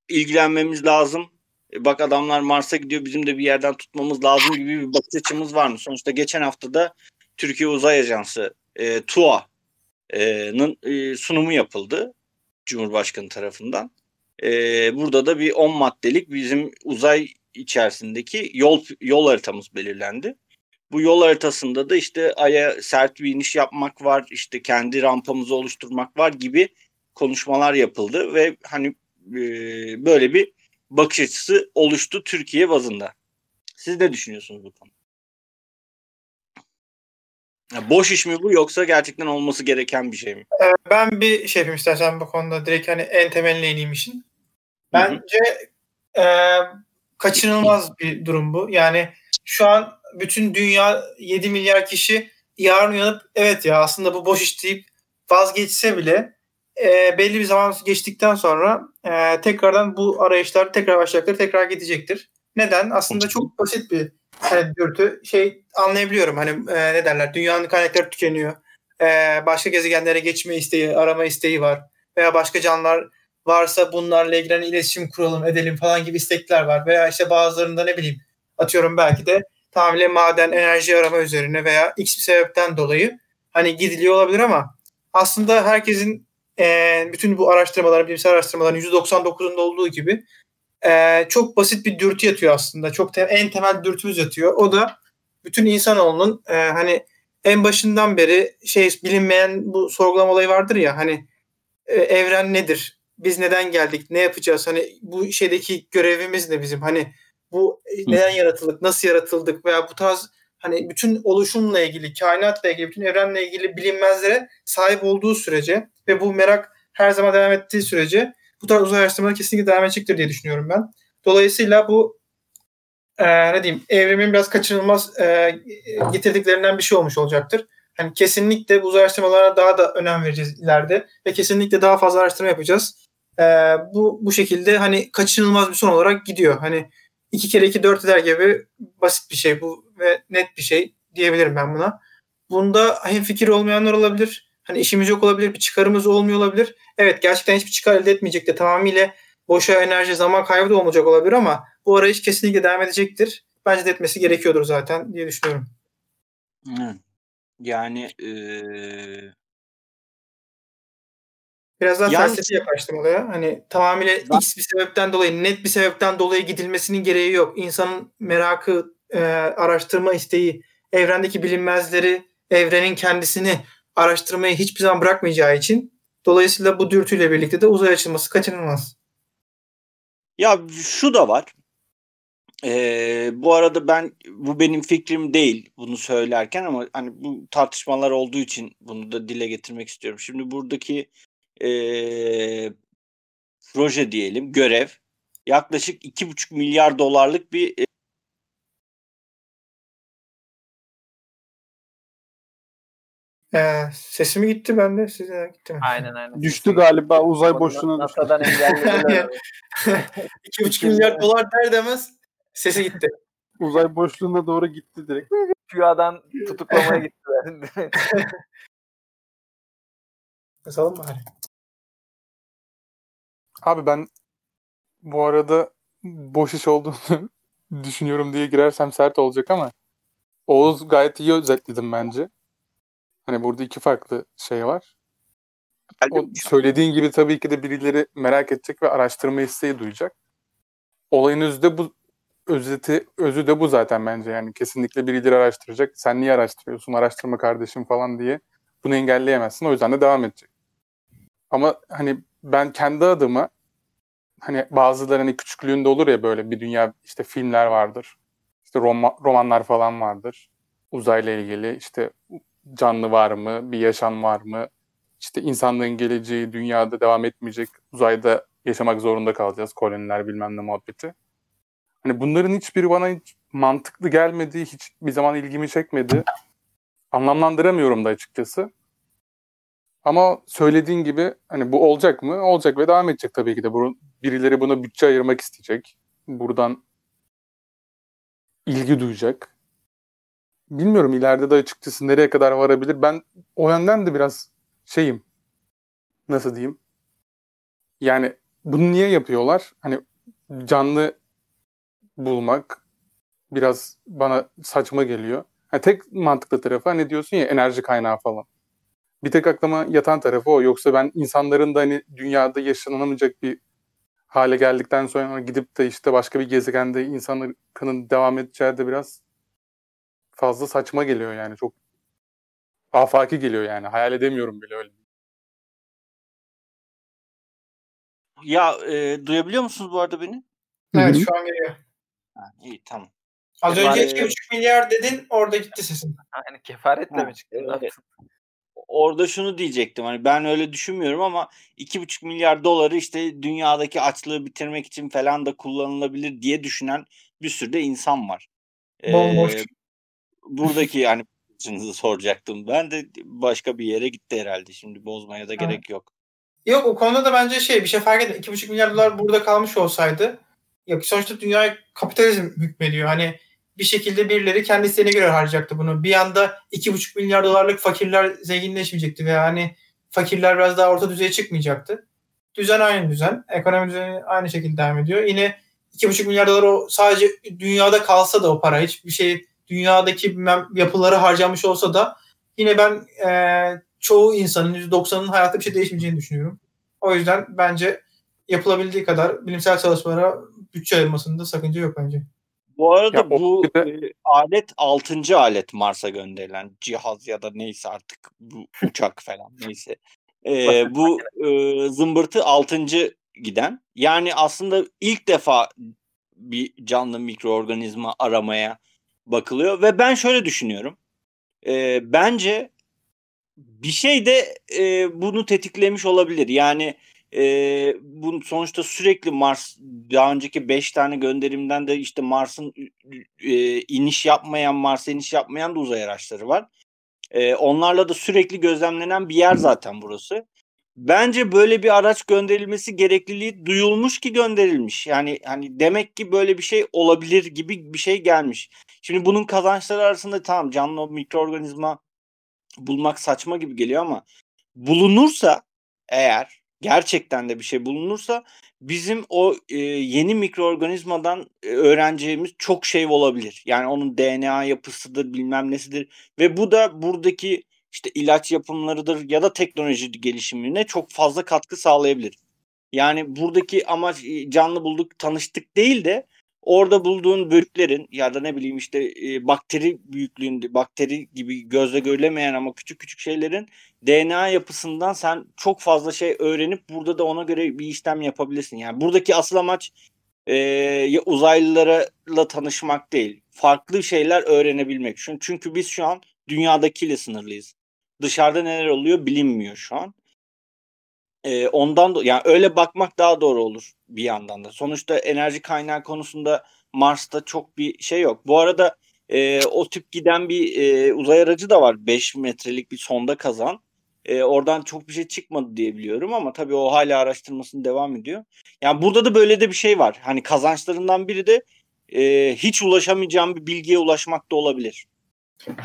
ilgilenmemiz lazım. E, bak adamlar Mars'a gidiyor bizim de bir yerden tutmamız lazım gibi bir bakış açımız var mı? Sonuçta geçen hafta da Türkiye Uzay Ajansı e, TUA'nın e, sunumu yapıldı Cumhurbaşkanı tarafından. E, burada da bir 10 maddelik bizim uzay içerisindeki yol yol haritamız belirlendi. Bu yol haritasında da işte Ay'a sert bir iniş yapmak var, işte kendi rampamızı oluşturmak var gibi konuşmalar yapıldı ve hani e, böyle bir bakış açısı oluştu Türkiye bazında. Siz ne düşünüyorsunuz bu konuda? Ya boş iş mi bu yoksa gerçekten olması gereken bir şey mi? Ben bir şey yapayım istersen bu konuda direkt hani en temeline ineyim işin. Bence e, kaçınılmaz bir durum bu. Yani şu an bütün dünya 7 milyar kişi yarın uyanıp evet ya aslında bu boş iş deyip vazgeçse bile e, belli bir zaman geçtikten sonra e, tekrardan bu arayışlar tekrar başlayacaktır, tekrar gidecektir. Neden? Aslında çok basit bir hani, dürtü. Şey anlayabiliyorum hani e, ne derler dünyanın kaynakları tükeniyor. E, başka gezegenlere geçme isteği, arama isteği var. Veya başka canlılar varsa bunlarla ilgili hani iletişim kuralım, edelim falan gibi istekler var. Veya işte bazılarında ne bileyim atıyorum belki de tamamıyla maden, enerji arama üzerine veya x bir sebepten dolayı hani gidiliyor olabilir ama aslında herkesin e, bütün bu araştırmaların, bilimsel araştırmaların %99'unda olduğu gibi e, çok basit bir dürtü yatıyor aslında. Çok te- en temel dürtümüz yatıyor. O da bütün insanoğlunun e, hani en başından beri şey bilinmeyen bu sorgulama olayı vardır ya hani e, evren nedir? Biz neden geldik? Ne yapacağız? Hani bu şeydeki görevimiz ne bizim? Hani bu neden yaratıldık? Nasıl yaratıldık? Veya bu tarz hani bütün oluşumla ilgili, kainatla ilgili, bütün evrenle ilgili bilinmezlere sahip olduğu sürece ve bu merak her zaman devam ettiği sürece bu tarz uzay araştırmaları kesinlikle devam edecektir diye düşünüyorum ben. Dolayısıyla bu e, ne diyeyim evrimin biraz kaçınılmaz e, getirdiklerinden bir şey olmuş olacaktır. Hani kesinlikle bu uzay araştırmalarına daha da önem vereceğiz ileride ve kesinlikle daha fazla araştırma yapacağız. E, bu bu şekilde hani kaçınılmaz bir son olarak gidiyor. Hani iki kere iki dört eder gibi basit bir şey bu ve net bir şey diyebilirim ben buna. Bunda hem fikir olmayanlar olabilir. Hani işimiz yok olabilir, bir çıkarımız olmuyor olabilir. Evet gerçekten hiçbir çıkar elde etmeyecek de tamamıyla boşa enerji, zaman kaybı da olmayacak olabilir ama bu arayış kesinlikle devam edecektir. Bence de etmesi gerekiyordur zaten diye düşünüyorum. Yani Biraz daha Yani- felsefi yaklaştım olaya. Hani tamamıyla Ben- x bir sebepten dolayı, net bir sebepten dolayı gidilmesinin gereği yok. İnsanın merakı, e, araştırma isteği, evrendeki bilinmezleri, evrenin kendisini araştırmayı hiçbir zaman bırakmayacağı için dolayısıyla bu dürtüyle birlikte de uzay açılması kaçınılmaz. Ya şu da var. Ee, bu arada ben bu benim fikrim değil bunu söylerken ama hani bu tartışmalar olduğu için bunu da dile getirmek istiyorum. Şimdi buradaki ee, proje diyelim görev yaklaşık iki buçuk milyar dolarlık bir e, E, sesimi gitti bende, size gitti mi? Aynen aynen. Düştü galiba uzay boşluğuna düştü. NASA'dan engellediler. 2,5 milyar dolar der demez sesi gitti. Uzay boşluğuna doğru gitti direkt. QA'dan tutuklamaya gittiler. Basalım bari. Abi ben bu arada boş iş olduğunu düşünüyorum diye girersem sert olacak ama Oğuz gayet iyi özetledim bence. Hani burada iki farklı şey var. O söylediğin gibi tabii ki de birileri merak edecek ve araştırma isteği duyacak. Olayın özü de bu özeti özü de bu zaten bence yani kesinlikle birileri araştıracak. Sen niye araştırıyorsun? Araştırma kardeşim falan diye bunu engelleyemezsin. O yüzden de devam edecek. Ama hani ben kendi adıma hani bazıları hani küçüklüğünde olur ya böyle bir dünya işte filmler vardır. İşte roma- romanlar falan vardır. Uzayla ilgili işte canlı var mı? Bir yaşam var mı? İşte insanlığın geleceği dünyada devam etmeyecek. Uzayda yaşamak zorunda kalacağız. Koloniler bilmem ne muhabbeti. Hani bunların hiçbiri bana hiç mantıklı gelmedi, hiç bir zaman ilgimi çekmedi. Anlamlandıramıyorum da açıkçası. Ama söylediğin gibi hani bu olacak mı? Olacak ve devam edecek tabii ki de. Bu, birileri buna bütçe ayırmak isteyecek. Buradan ilgi duyacak. Bilmiyorum ileride de açıkçası nereye kadar varabilir. Ben o yönden de biraz şeyim. Nasıl diyeyim? Yani bunu niye yapıyorlar? Hani canlı bulmak biraz bana saçma geliyor. Yani tek mantıklı tarafı hani diyorsun ya enerji kaynağı falan. Bir tek aklıma yatan tarafı o. Yoksa ben insanların da hani dünyada yaşanamayacak bir hale geldikten sonra gidip de işte başka bir gezegende insanların devam edeceği de biraz fazla saçma geliyor yani. Çok afaki geliyor yani. Hayal edemiyorum bile öyle. Ya e, duyabiliyor musunuz bu arada beni? Evet şu an geliyor. Ha, iyi tamam. Az Yani- önce 2,5 milyar dedin orada gitti sesin. Yani kefaretle Ha, mi çıktı? Evet. Orada şunu diyecektim hani ben öyle düşünmüyorum ama 2,5 milyar doları işte dünyadaki açlığı bitirmek için falan da kullanılabilir diye düşünen bir sürü de insan var. Ee, Bomboş. buradaki yani soracaktım. Ben de başka bir yere gitti herhalde. Şimdi bozmaya da gerek yok. Yok o konuda da bence şey bir şey fark etmiyor. 2,5 milyar dolar burada kalmış olsaydı yok sonuçta dünyaya kapitalizm hükmediyor. Hani bir şekilde birileri kendi isteğine göre harcayacaktı bunu. Bir anda 2,5 milyar dolarlık fakirler zenginleşmeyecekti veya hani fakirler biraz daha orta düzeye çıkmayacaktı. Düzen aynı düzen. Ekonomi düzeni aynı şekilde devam ediyor. Yine 2,5 milyar dolar o sadece dünyada kalsa da o para hiçbir şey dünyadaki bilmem yapıları harcamış olsa da yine ben eee çoğu insanın %90'ının hayatta bir şey değişmeyeceğini düşünüyorum. O yüzden bence yapılabildiği kadar bilimsel çalışmalara bütçe ayırmasında sakınca yok bence. Bu arada Ya bu de- e, alet 6. alet Mars'a gönderilen cihaz ya da neyse artık bu uçak falan neyse. E, bu e, zımbırtı 6. giden. Yani aslında ilk defa bir canlı mikroorganizma aramaya bakılıyor ve ben şöyle düşünüyorum. E, bence bir şey de e, bunu tetiklemiş olabilir. Yani e, bu sonuçta sürekli Mars daha önceki 5 tane gönderimden de işte Mars'ın e, iniş yapmayan Mars'a iniş yapmayan da uzay araçları var. E, onlarla da sürekli gözlemlenen bir yer zaten burası. Bence böyle bir araç gönderilmesi gerekliliği duyulmuş ki gönderilmiş. Yani hani demek ki böyle bir şey olabilir gibi bir şey gelmiş. Şimdi bunun kazançları arasında tamam canlı mikroorganizma bulmak saçma gibi geliyor ama bulunursa eğer gerçekten de bir şey bulunursa bizim o e, yeni mikroorganizmadan e, öğreneceğimiz çok şey olabilir. Yani onun DNA yapısıdır bilmem nesidir ve bu da buradaki işte ilaç yapımlarıdır ya da teknoloji gelişimine çok fazla katkı sağlayabilir. Yani buradaki amaç canlı bulduk tanıştık değil de orada bulduğun bölüklerin ya da ne bileyim işte e, bakteri büyüklüğünde bakteri gibi gözle görülemeyen ama küçük küçük şeylerin DNA yapısından sen çok fazla şey öğrenip burada da ona göre bir işlem yapabilirsin. Yani buradaki asıl amaç e, uzaylılarla tanışmak değil. Farklı şeyler öğrenebilmek. Çünkü biz şu an dünyadakiyle sınırlıyız. Dışarıda neler oluyor bilinmiyor şu an. E, ondan da yani öyle bakmak daha doğru olur bir yandan da. Sonuçta enerji kaynağı konusunda Mars'ta çok bir şey yok. Bu arada e, o tip giden bir e, uzay aracı da var. 5 metrelik bir sonda kazan. E, oradan çok bir şey çıkmadı diye biliyorum ama tabii o hala araştırmasını devam ediyor. Yani burada da böyle de bir şey var. Hani kazançlarından biri de e, hiç ulaşamayacağım bir bilgiye ulaşmak da olabilir.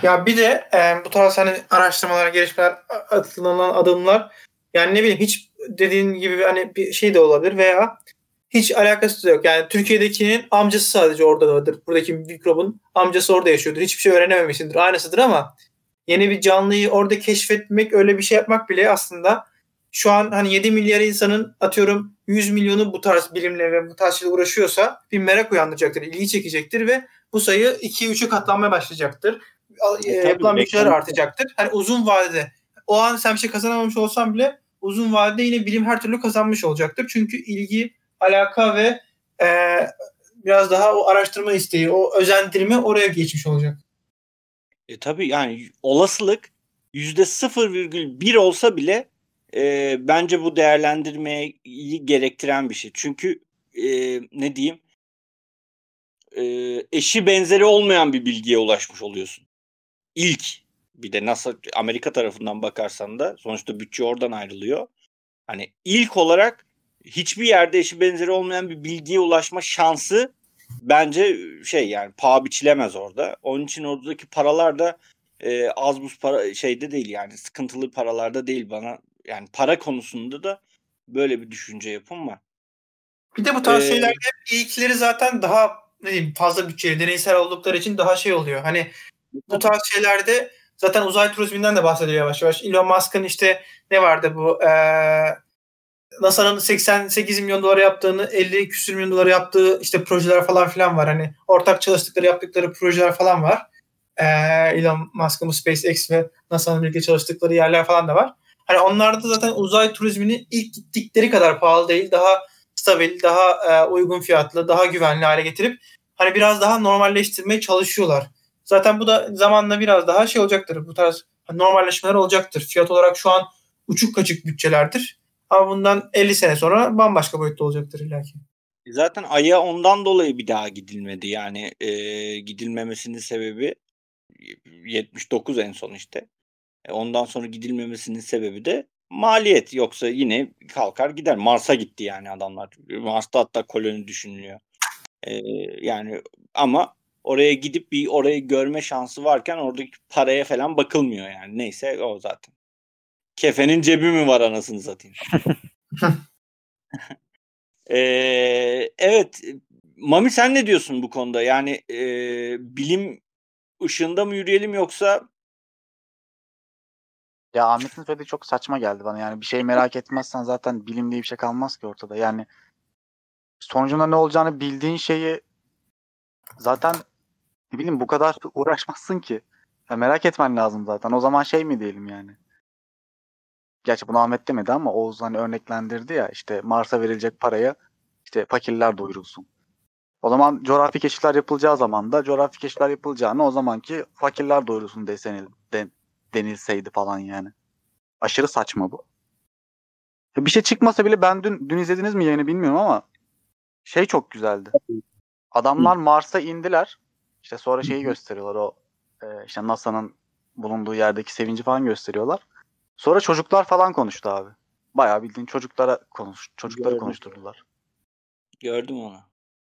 Ya bir de e, bu tarz hani araştırmalar, gelişmeler, atılan adımlar yani ne bileyim hiç dediğin gibi hani bir şey de olabilir veya hiç alakası da yok. Yani Türkiye'dekinin amcası sadece orada vardır. Buradaki mikrobun amcası orada yaşıyordur. Hiçbir şey öğrenememişsindir. Aynısıdır ama yeni bir canlıyı orada keşfetmek, öyle bir şey yapmak bile aslında şu an hani 7 milyar insanın atıyorum 100 milyonu bu tarz bilimle ve bu tarz şeyle uğraşıyorsa bir merak uyandıracaktır, ilgi çekecektir ve bu sayı 2-3'e katlanmaya başlayacaktır. E, E, yapılan bütçeler artacaktır. Hani uzun vadede o an sen bir şey kazanamamış olsan bile uzun vadede yine bilim her türlü kazanmış olacaktır. Çünkü ilgi, alaka ve e, biraz daha o araştırma isteği, o özendirme oraya geçmiş olacak. E tabii yani olasılık yüzde 0,1 olsa bile e, bence bu değerlendirmeyi gerektiren bir şey. Çünkü e, ne diyeyim e, eşi benzeri olmayan bir bilgiye ulaşmış oluyorsun. İlk bir de NASA Amerika tarafından bakarsan da sonuçta bütçe oradan ayrılıyor. Hani ilk olarak hiçbir yerde eşi benzeri olmayan bir bilgiye ulaşma şansı bence şey yani paha biçilemez orada. Onun için oradaki paralar da e, az buz para şeyde değil yani sıkıntılı paralarda değil bana yani para konusunda da böyle bir düşünce yapım var. Bir de bu tarz Ee, şeylerde hep ilkleri zaten daha ne diyeyim fazla bütçeli, deneysel oldukları için daha şey oluyor. Hani bu tarz şeylerde zaten uzay turizminden de bahsediyor yavaş yavaş. Elon Musk'ın işte ne vardı bu eee NASA'nın 88 milyon dolara yaptığını 50 küsür milyon dolara yaptığı işte projeler falan filan var. Hani ortak çalıştıkları yaptıkları projeler falan var. Eee Elon Musk'ın bu SpaceX ve NASA'nın birlikte çalıştıkları yerler falan da var. Hani onlarda zaten uzay turizmini ilk gittikleri kadar pahalı değil. Daha stabil, daha e, uygun fiyatlı, daha güvenli hale getirip hani biraz daha normalleştirmeye çalışıyorlar. Zaten bu da zamanla biraz daha şey olacaktır. Bu tarz normalleşmeler olacaktır. Fiyat olarak şu an uçuk kaçık bütçelerdir. Ama bundan 50 sene sonra bambaşka boyutta olacaktır illaki. Zaten Ay'a ondan dolayı bir daha gidilmedi. Yani e, gidilmemesinin sebebi 79 en son işte. E, ondan sonra gidilmemesinin sebebi de maliyet. Yoksa yine kalkar gider. Mars'a gitti yani adamlar. Mars'ta hatta koloni düşünülüyor. E, yani ama oraya gidip bir orayı görme şansı varken oradaki paraya falan bakılmıyor yani. Neyse o zaten. Kefenin cebi mi var anasını satayım. Ee, evet. Mami sen ne diyorsun bu konuda? Yani e, bilim ışığında mı yürüyelim yoksa Ya Ahmet'in söylediği çok saçma geldi bana. Yani bir şey merak etmezsen zaten bilim diye bir şey kalmaz ki ortada. Yani sonucunda ne olacağını bildiğin şeyi zaten ne bileyim bu kadar uğraşmazsın ki. Ya merak etmen lazım zaten. O zaman şey mi diyelim yani? Gerçi bunu Ahmet demedi ama Oğuz hani örneklendirdi ya işte Mars'a verilecek paraya işte fakirler doyurulsun. O zaman coğrafi keşifler yapılacağı zaman da coğrafi keşifler yapılacağını o zamanki fakirler doyurulsun desenil, den, denilseydi falan yani. Aşırı saçma bu. Bir şey çıkmasa bile ben dün dün izlediniz mi yayını bilmiyorum ama şey çok güzeldi. Adamlar Mars'a indiler. İşte sonra şeyi gösteriyorlar o e, işte NASA'nın bulunduğu yerdeki sevinci falan gösteriyorlar. Sonra çocuklar falan konuştu abi. Bayağı bildiğin çocuklara konuş çocukları Gördüm. konuşturdular. gördüm onu.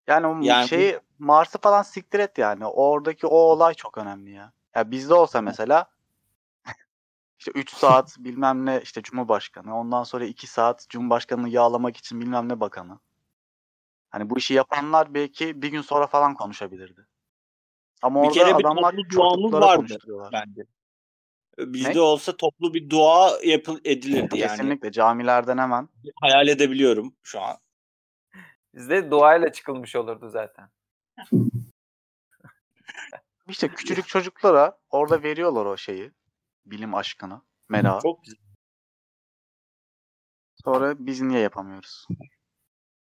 Yani o Yani- şeyi Mars'ı falan siktir et yani. Oradaki o olay çok önemli ya. Ya bizde olsa mesela işte 3 saat bilmem ne işte Cumhurbaşkanı. Ondan sonra 2 saat Cumhurbaşkanını yağlamak için bilmem ne bakanı. Hani bu işi yapanlar belki bir gün sonra falan konuşabilirdi. Ama Bir orada kere bir adamlar çocuklara vardı. konuşturuyorlar. Bence. Bizde Ne? olsa toplu bir dua yapıl edilirdi yani. Kesinlikle camilerden hemen. Hayal edebiliyorum şu an. Bizde duayla çıkılmış olurdu zaten. İşte küçücük çocuklara orada veriyorlar o şeyi. Bilim aşkını, merakı. Çok güzel. Sonra biz niye yapamıyoruz?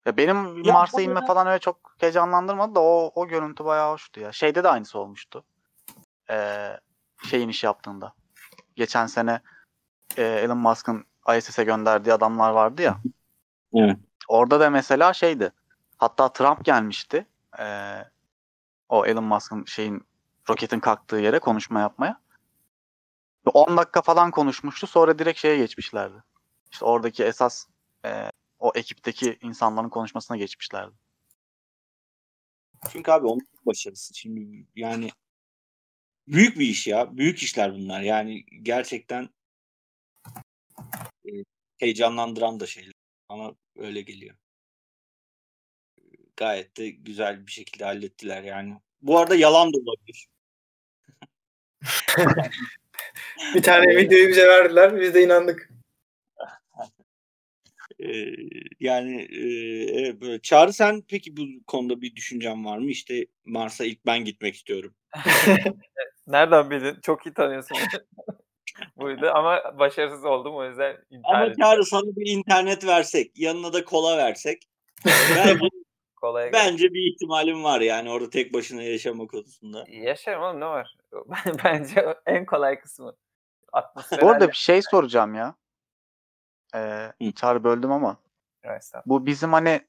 Ya benim Ya Mars'a inme arada- falan öyle çok heyecanlandırmadı da o, o görüntü bayağı hoştu ya. Şeyde de aynısı olmuştu. Ee, şey iniş yaptığında. Geçen sene e, Elon Musk'ın ISS'e gönderdiği adamlar vardı ya. Evet. Orada da mesela şeydi. Hatta Trump gelmişti. Ee, o Elon Musk'ın şeyin roketin kalktığı yere konuşma yapmaya. Ve 10 dakika falan konuşmuştu. Sonra direkt şeye geçmişlerdi. İşte oradaki esas e, o ekipteki insanların konuşmasına geçmişlerdi. Çünkü abi onun başarısı. Şimdi yani büyük bir iş ya. Büyük işler bunlar. Yani gerçekten e, heyecanlandıran da şeyler. Ama öyle geliyor. Gayet de güzel bir şekilde hallettiler yani. Bu arada yalan da olabilir. Bir tane videoyu bize verdiler. Biz de inandık. Ee, yani e, böyle. Çağrı sen peki bu konuda bir düşüncen var mı? İşte Mars'a ilk ben gitmek istiyorum. Nereden bildin? Çok iyi tanıyorsun. Buydu ama başarısız oldum o yüzden Ama. Çağrı sana bir internet versek, yanına da kola versek bence, Kolay gelsin. bence bir ihtimalim var yani orada tek başına yaşama konusunda. Yaşarım oğlum ne var? Bence en kolay kısmı. Atmosfer Bu arada bir şey soracağım ya. Ee. Çağrı böldüm ama. Bu bizim hani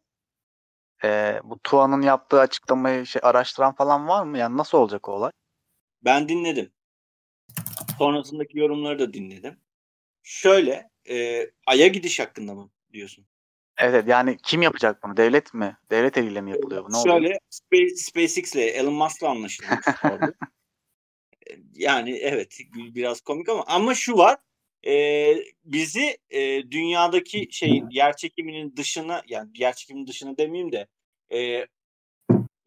e, bu Tuan'ın yaptığı açıklamayı şey araştıran falan var mı? Yani nasıl olacak o olay? Ben dinledim. Sonrasındaki yorumları da dinledim. Şöyle, e, Ay'a gidiş hakkında mı diyorsun? Evet yani kim yapacak bunu? Devlet mi? Devlet eliyle mi yapılıyor bu? Ne oluyor? Şöyle, Space, SpaceX ile Elon Musk'la anlaşılmış yani evet biraz komik ama ama şu var e, bizi e, dünyadaki şeyin yer çekiminin dışına yani yer çekiminin dışına demeyeyim de e,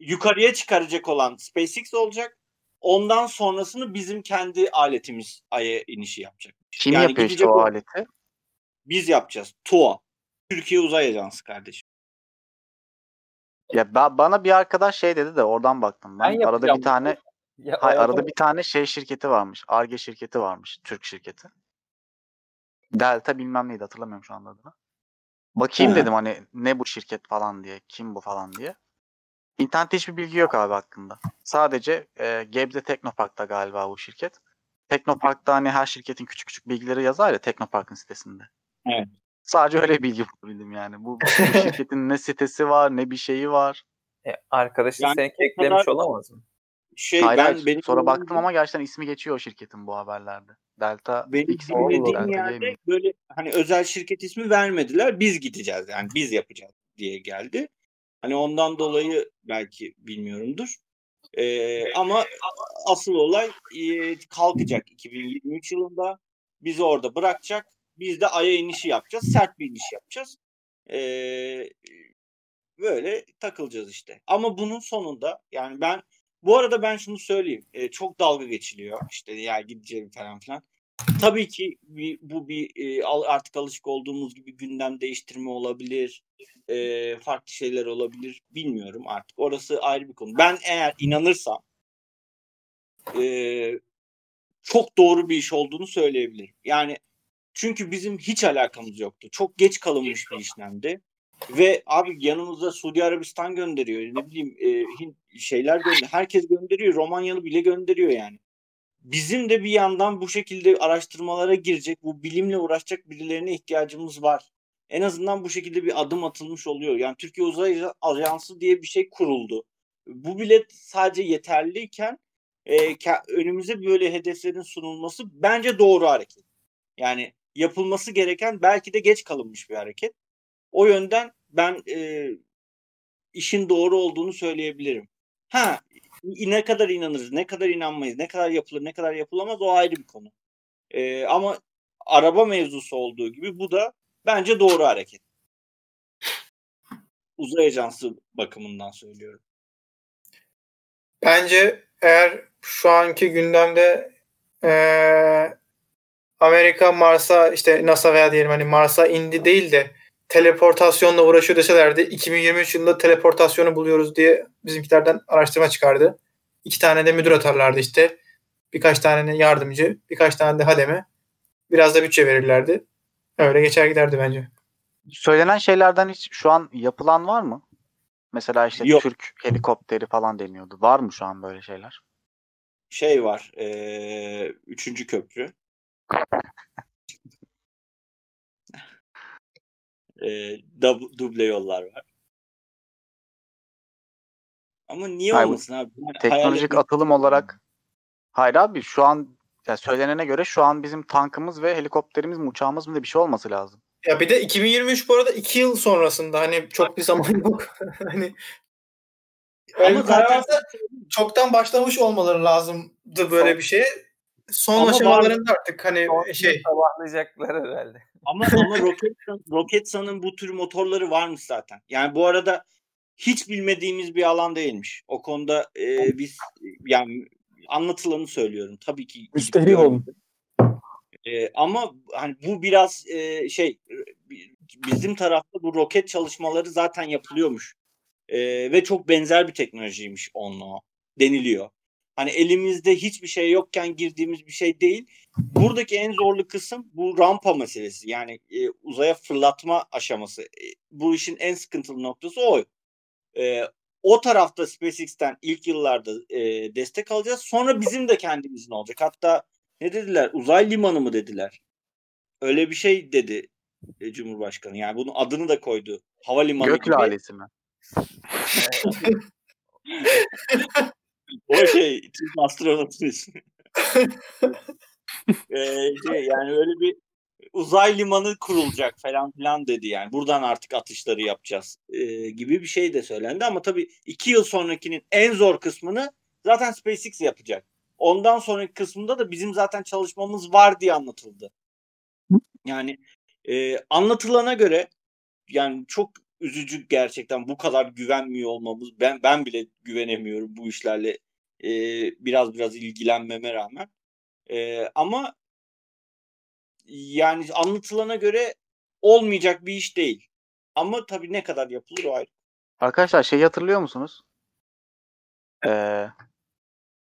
yukarıya çıkaracak olan SpaceX olacak. Ondan sonrasını bizim kendi aletimiz Ay'a inişi yapacak. Kim Yani yapıyor işte o o- aleti? Biz yapacağız. TUA. Türkiye Uzay Ajansı kardeşim. Ya ba- bana bir arkadaş şey dedi de oradan baktım. Ben, Ben arada bir tane Ya, Hayır, hayatım- arada bir tane şey şirketi varmış. Arge şirketi varmış. Türk şirketi. Delta bilmem neydi hatırlamıyorum şu anda adını. Bakayım Hı. dedim hani ne bu şirket falan diye. Kim bu falan diye. İnternette hiçbir bilgi yok abi hakkında. Sadece e, Gebze Teknopark'ta galiba bu şirket. Teknopark'ta hani her şirketin küçük küçük bilgileri yazar ya Teknopark'ın sitesinde. Evet. Sadece öyle bilgi bulabildim yani. Bu, bu şirketin ne sitesi var ne bir şeyi var. E, arkadaşın Yani seni o eklemiş kadar- olamaz mı? Şey hayır, ben benim Sonra bildiğim- baktım ama gerçekten ismi geçiyor o şirketin bu haberlerde. Delta benim X Delta yerde Gaming. böyle hani özel şirket ismi vermediler. Biz gideceğiz yani biz yapacağız diye geldi. Hani ondan dolayı belki bilmiyorumdur. Ee, ama asıl olay e, kalkacak 2023 yılında. Bizi orada bırakacak. Biz de Ay'a inişi yapacağız. Sert bir iniş yapacağız. Ee, böyle takılacağız işte. Ama bunun sonunda yani ben bu arada ben şunu söyleyeyim. Ee, çok dalga geçiliyor. İşte ya gideceğim falan filan. Tabii ki bir, bu bir e, artık alışık olduğumuz gibi gündem değiştirme olabilir. e, farklı şeyler olabilir. Bilmiyorum artık. Orası ayrı bir konu. Ben eğer inanırsam e, çok doğru bir iş olduğunu söyleyebilirim. Yani çünkü bizim hiç alakamız yoktu. Çok geç kalınmış bir işlemdi. Ve abi yanımızda Suudi Arabistan gönderiyor. Ne bileyim e, şeyler gönderiyor. Herkes gönderiyor. Romanyalı bile gönderiyor yani. Bizim de bir yandan bu şekilde araştırmalara girecek, bu bilimle uğraşacak birilerine ihtiyacımız var. En azından bu şekilde bir adım atılmış oluyor. Yani Türkiye Uzay Ajansı diye bir şey kuruldu. Bu bile sadece yeterliyken e, önümüze böyle hedeflerin sunulması bence doğru hareket. Yani yapılması gereken belki de geç kalınmış bir hareket. O yönden ben e, işin doğru olduğunu söyleyebilirim. Ha ne kadar inanırız, ne kadar inanmayız, ne kadar yapılır, ne kadar yapılamaz o ayrı bir konu. E, ama araba mevzusu olduğu gibi bu da bence doğru hareket. Uzay ajansı bakımından söylüyorum. Bence eğer şu anki gündemde eee, Amerika Mars'a işte NASA veya diyelim hani Mars'a indi değil de teleportasyonla uğraşıyor deselerdi 2023 yılında teleportasyonu buluyoruz diye bizimkilerden araştırma çıkardı. İki tane de müdür atarlardı işte. Birkaç tane de yardımcı, birkaç tane de hademe. Biraz da bütçe verirlerdi. Öyle geçer giderdi bence. Söylenen şeylerden hiç şu an yapılan var mı? Mesela işte Yok. Türk helikopteri falan deniyordu. Var mı şu an böyle şeyler? Şey var, e, üçüncü köprü. E, dub- duble yollar var. Ama niye Hayır, olmasın abi? Yani Teknolojik etmek- atılım olarak Hayır abi şu an yani söylenene göre şu an bizim tankımız ve helikopterimiz mi uçağımız mı da bir şey olması lazım. Ya bir de 2023 bu arada 2 yıl sonrasında hani çok bir zaman yok. hani Ama zaten çoktan başlamış olmaları lazımdı böyle bir şeye. Son Ama aşamalarında artık hani şey sabahlayacaklar herhalde. Ama ama Roketsan, Roketsan'ın bu tür motorları varmış zaten. Yani bu arada hiç bilmediğimiz bir alan değilmiş. O konuda e, biz yani anlatılanı söylüyorum. Tabii ki Müşteri olun. E, ama hani bu biraz e, şey bizim tarafta bu roket çalışmaları zaten yapılıyormuş. E, ve çok benzer bir teknolojiymiş onunla deniliyor. Hani elimizde hiçbir şey yokken girdiğimiz bir şey değil. Buradaki en zorlu kısım bu rampa meselesi. Yani e, uzaya fırlatma aşaması. E, bu işin en sıkıntılı noktası o. E, o tarafta SpaceX'ten ilk yıllarda e, destek alacağız. Sonra bizim de kendimizin olacak. Hatta ne dediler? Uzay limanı mı dediler? Öyle bir şey dedi e, Cumhurbaşkanı. Yani bunun adını da koydu. Havalimanı Gök gibi. lalesi mi? o şey Türk astronotun ismi. ee, şey, yani öyle bir uzay limanı kurulacak falan filan dedi yani. Buradan artık atışları yapacağız e, gibi bir şey de söylendi. Ama tabii iki yıl sonrakinin en zor kısmını zaten SpaceX yapacak. Ondan sonraki kısmında da bizim zaten çalışmamız var diye anlatıldı. Yani e, anlatılana göre yani çok üzücü gerçekten bu kadar güvenmiyor olmamız. Ben ben bile güvenemiyorum bu işlerle e, biraz biraz ilgilenmeme rağmen. E, ama yani anlatılana göre olmayacak bir iş değil. Ama tabii ne kadar yapılır o ayrı. Arkadaşlar şey hatırlıyor musunuz? Ee,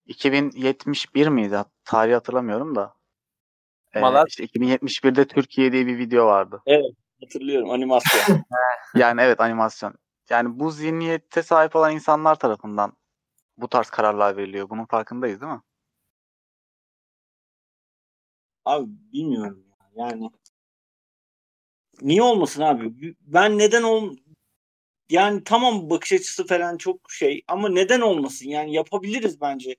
2071 miydi? Tarihi hatırlamıyorum da. Ee, Malat- işte 2071'de Türkiye diye bir video vardı. Hatırlıyorum animasyon. Yani evet animasyon. Yani bu zihniyette sahip olan insanlar tarafından bu tarz kararlar veriliyor. Bunun farkındayız değil mi? Abi bilmiyorum ya. Yani niye olmasın abi? Ben neden ol yani tamam bakış açısı falan çok şey ama neden olmasın? Yani yapabiliriz bence.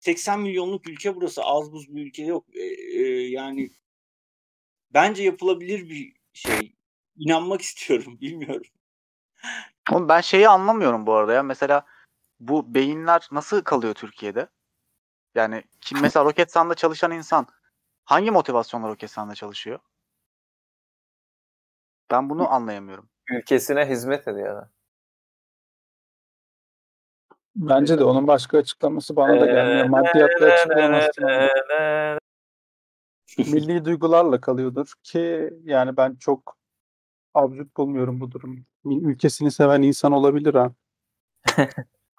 80 milyonluk ülke burası. Az buz bir ülke yok. Ee, e, yani bence yapılabilir bir şey. İnanmak istiyorum. Bilmiyorum. Ama ben şeyi anlamıyorum bu arada ya. Mesela bu beyinler nasıl kalıyor Türkiye'de? Yani kim mesela Roketsan'da çalışan insan hangi motivasyonla Roketsan'da çalışıyor? Ben bunu anlayamıyorum. Ülkesine hizmet ediyor adam. Bence de onun başka açıklaması bana da gelmiyor. Maddiyatla açıklayamazsın. onu. Milli duygularla kalıyordur ki yani ben çok absürt bulmuyorum bu durumu. Ülkesini seven insan olabilir ha.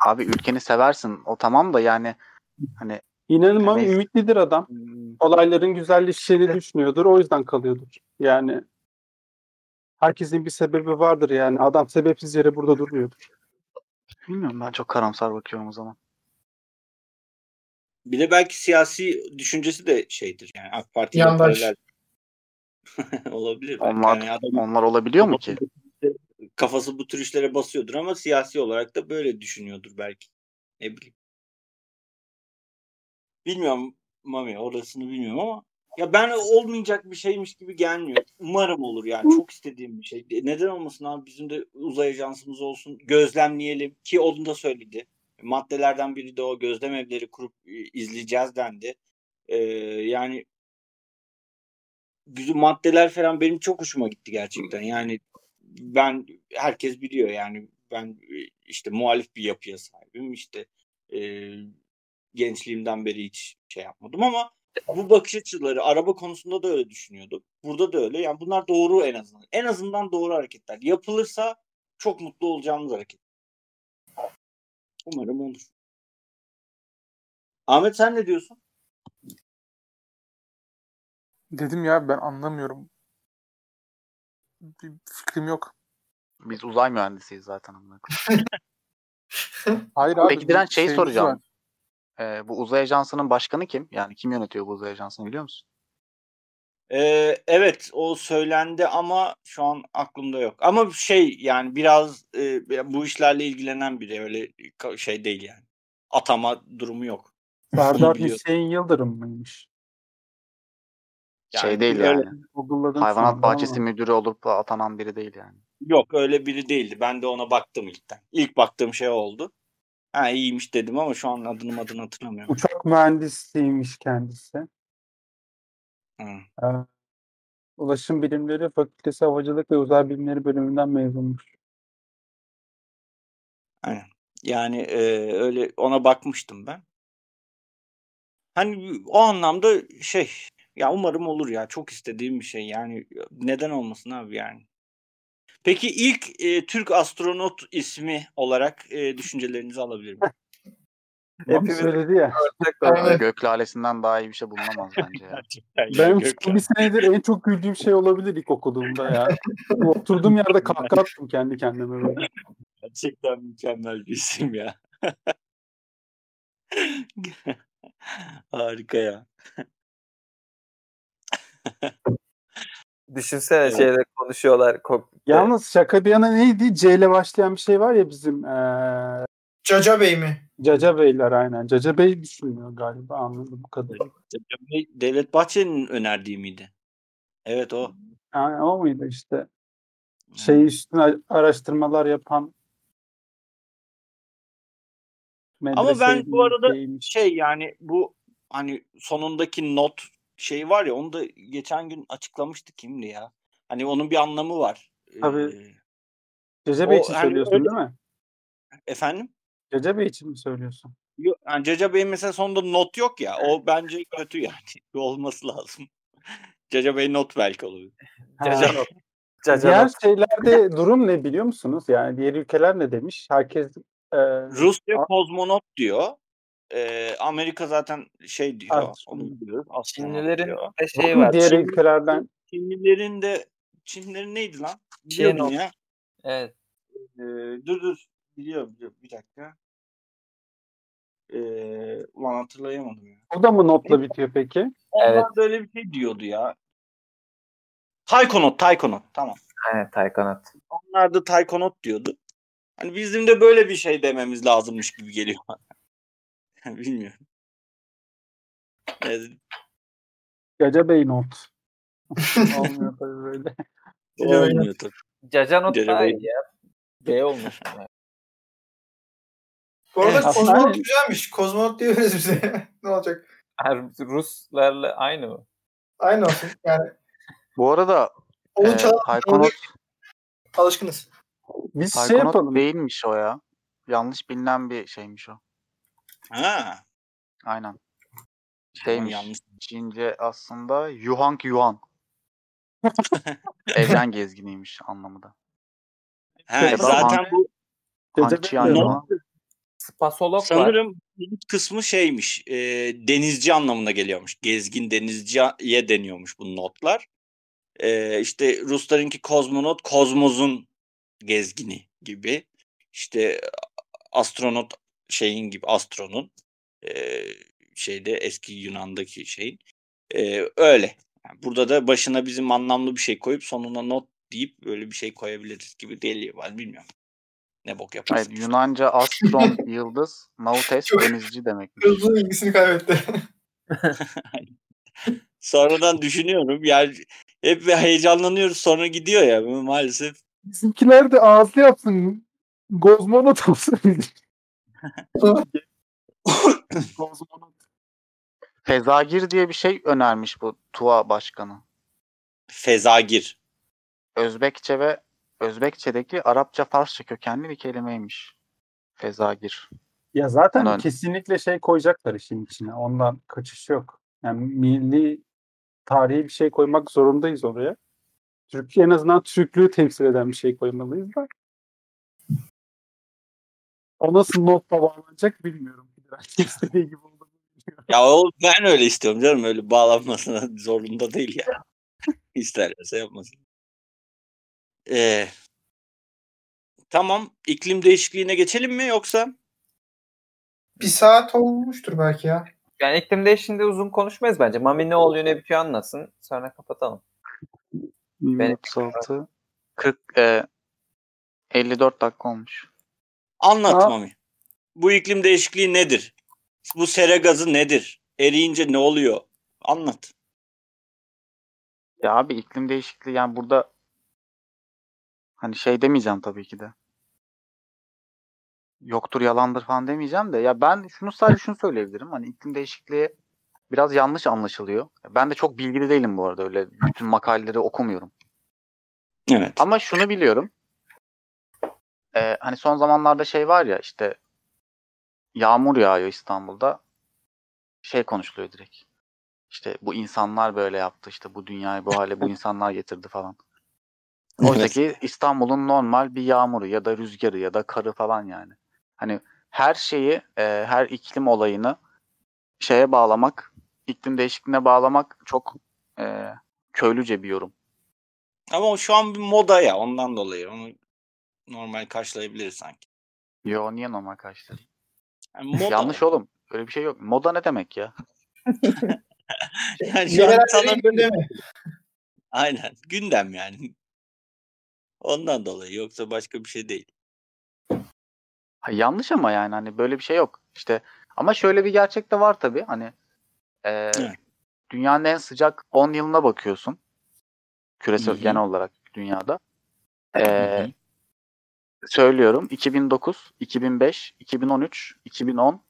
Abi ülkeni seversin. O tamam da yani hani İnanılmaz Yani- ümitlidir adam. hmm, Olayların güzelleşeceğini düşünüyordur. O yüzden kalıyordur. Yani herkesin bir sebebi vardır yani. Adam sebepsiz yere burada durmuyordur. bilmiyorum ben çok karamsar bakıyorum o zaman. Bir de belki siyasi düşüncesi de şeydir. Yani AK Parti Yandaş. olabilir. Onlar Yani adam onlar olabiliyor mu ki? kafası bu tür işlere basıyordur ama siyasi olarak da böyle düşünüyordur belki. Ne bileyim. Bilmiyorum Mami orasını bilmiyorum ama ya ben olmayacak bir şeymiş gibi gelmiyor. Umarım olur yani çok istediğim bir şey. Neden olmasın abi bizim de uzay ajansımız olsun gözlemleyelim ki onu da söyledi. Maddelerden biri de o gözlem evleri kurup e, izleyeceğiz dendi. Ee, yani güzel maddeler falan benim çok hoşuma gitti gerçekten. Yani ben herkes biliyor yani ben e, işte muhalif bir yapıya sahibim işte e, gençliğimden beri hiç şey yapmadım ama bu bakış açıları araba konusunda da öyle düşünüyordum. Burada da öyle. Yani bunlar doğru en azından. En azından doğru hareketler. Yapılırsa çok mutlu olacağımız hareket. Umarım olur. Ahmet sen ne diyorsun? Dedim ya ben anlamıyorum. Bir fikrim yok. Biz uzay mühendisiyiz zaten. Hayır abi. Peki Diren bir şey soracağım. Ee, bu uzay ajansının başkanı kim? Yani kim yönetiyor bu uzay ajansını biliyor musun? Ee, evet o söylendi ama şu an aklımda yok. Ama şey yani biraz e, bu işlerle ilgilenen biri öyle şey değil yani. Atama durumu yok. Serdar. Hüseyin Yıldırım mıymış? şey değil yani. Google'ladım şu Hayvanat anda bahçesi ama. müdürü olup atanan biri değil yani. Yok öyle biri değildi. Ben de ona baktım ilkten. İlk baktığım şey oldu. Ha iyiymiş dedim ama şu an adını adını hatırlamıyorum. Uçak mühendisiymiş kendisi. Hı. Ee, Ulaşım Bilimleri Fakültesi Havacılık ve Uzay Bilimleri bölümünden mezunmuş. Aynen. Yani e, öyle ona bakmıştım ben. Hani o anlamda şey ya umarım olur ya çok istediğim bir şey yani neden olmasın abi yani. Peki ilk e, Türk astronot ismi olarak e, düşüncelerinizi alabilir miyim? Hepimiz söyledi ya. olarak. Gök lalesinden daha iyi bir şey bulunamaz bence ya. Benim son bir senedir en çok güldüğüm şey olabilir ilk okuduğumda ya. Oturduğum yerde kahkaha attım kendi kendime böyle. Gerçekten mükemmel bir isim ya. Harika ya. Düşünsene Evet. şeyde konuşuyorlar kokpitte. Yalnız şaka bir yana neydi? C ile başlayan bir şey var ya bizim eee Caca Bey mi? Caca Beyler aynen. Caca Bey düşünüyor galiba anladım bu kadar. Devlet Bahçeli'nin önerdiği miydi? Evet o. Yani o muydu işte? Şey üstüne araştırmalar yapan Ama ben bu arada şeymiş. şey yani bu hani sonundaki not şey var ya onu da geçen gün açıklamıştı kimdi ya. Hani onun bir anlamı var. Tabii. Ee, o için hani söylüyorsun öyle- değil mi? efendim? Bey için mi söylüyorsun? Yok, yani Caca Bey'in mesela sonunda not yok ya. O bence kötü yani. Olması lazım. Caca Bey not belki olabilir. Caca not. Caca Diğer not. şeylerde durum ne biliyor musunuz? Yani diğer ülkeler ne demiş? Herkes e, Rusya kozmonot diyor. Ee, Amerika zaten şey diyor. Astronot. Onu biliyoruz. Çinlilerin diyor. de şey var. diğer Çin- ülkelerden Çinlilerin de Çinlilerin neydi lan? Biliyordum ya. Evet. Ee, dur dur. Biliyorum, biliyorum. Bir dakika. Ee, ulan hatırlayamadım ya. o da mı notla bitiyor peki? Onlar Evet. da öyle bir şey diyordu ya. Taykonot, Taykonot. Tamam. Aynen Taykanat. Onlar da Taykonot diyordu. Hani bizim de böyle bir şey dememiz lazımmış gibi geliyor. Bilmiyorum. Evet, Caca Bey not. Olmuyor tabii böyle. olmuyor tabii. Caca not Caca daha Bey. iyi ya. B olmuş. Yani. Bu arada Evet. kozmonot Aslında- güzelmiş. Kozmonot diyoruz bize. ne olacak? Her Ruslarla aynı mı? Aynı olsun. Yani Bu arada onu e, Taykonot, alışkınız. Biz şey Taykonot yapalım. değilmiş o ya. Yanlış bilinen bir şeymiş o. Ha. Aynen. Şeymiş. yanlış. Çince aslında Yuhang Yuan. Evren gezginiymiş anlamı da. Ha, Ya da zaten Han- bu o. Spasolog var. sanırım ilk kısmı şeymiş. e, denizci anlamına geliyormuş. Gezgin denizciye deniyormuş bu notlar. E, işte Ruslarınki kozmonot, kozmozun gezgini gibi. İşte astronot şeyin gibi astronun e, şeyde eski Yunan'daki şeyin E, öyle. Yani burada da başına bizim anlamlı bir şey koyup sonuna not deyip böyle bir şey koyabiliriz gibi geliyor. Ben bilmiyorum. Ne bok yaparsın. Hayır, Yunanca astron yıldız, nautes denizci demek. Hızlı ilgisini kaybetti. Sonradan düşünüyorum. Yani hep bir heyecanlanıyoruz sonra gidiyor ya maalesef. Bizimkiler de ağızlı yapsın. Gozmonot olsun. Fezagir diye bir şey önermiş bu TUA başkanı. Fezagir. Özbekçe ve Özbekçedeki Arapça Farsça kökenli bir kelimeymiş. Fezagir. Ya zaten Ulan- kesinlikle şey koyacaklar işin içine. Ondan kaçış yok. Yani milli tarihi bir şey koymak zorundayız oraya. Türkiye en azından Türklüğü temsil eden bir şey koymalıyız da. O nasıl notla bağlanacak bilmiyorum. İstediği gibi oldu. Ya o ben öyle istiyorum canım. Öyle bağlanmasına zorunda değil ya. İsterlerse yapmasın. Ee, tamam. iklim değişikliğine geçelim mi yoksa? Bir saat olmuştur belki ya. Yani iklim değişikliğinde uzun konuşmayız bence. Mami ne oluyor ne bitiyor anlasın. Sonra kapatalım. Ben- 36 40 e, 54 dakika olmuş. Anlat Aa. Mami. Bu iklim değişikliği nedir? Bu sera gazı nedir? Eriyince ne oluyor? Anlat. Ya abi iklim değişikliği yani burada hani şey demeyeceğim tabii ki de. Yoktur yalandır falan demeyeceğim de ya ben şunu sadece şunu söyleyebilirim. Hani iklim değişikliği biraz yanlış anlaşılıyor. Ben de çok bilgili değilim bu arada öyle bütün makaleleri okumuyorum. Evet. Ama şunu biliyorum. Ee, hani son zamanlarda şey var ya işte yağmur yağıyor İstanbul'da. Şey konuşuluyor direkt. İşte bu insanlar böyle yaptı. işte bu dünyayı bu hale bu insanlar getirdi falan. Oysa ki İstanbul'un normal bir yağmuru ya da rüzgarı ya da karı falan yani. Hani her şeyi, e, her iklim olayını şeye bağlamak, iklim değişikliğine bağlamak çok e, köylüce bir yorum. Ama o şu an bir moda ya ondan dolayı. Onu normal karşılayabiliriz sanki. Yo niye normal karşılar? Yani moda Yanlış oğlum. Öyle bir şey yok. Moda ne demek ya? Yani şu an sana gündemi. Aynen. Gündem yani. Ondan dolayı yoksa başka bir şey değil. Ha, yanlış ama yani hani böyle bir şey yok. İşte ama şöyle bir gerçek de var tabii. Hani e, Evet. dünyanın en sıcak 10 yılına bakıyorsun. Küresel Hı hı. genel olarak dünyada. E, hı. Söylüyorum 2009, 2005, 2013, 2010,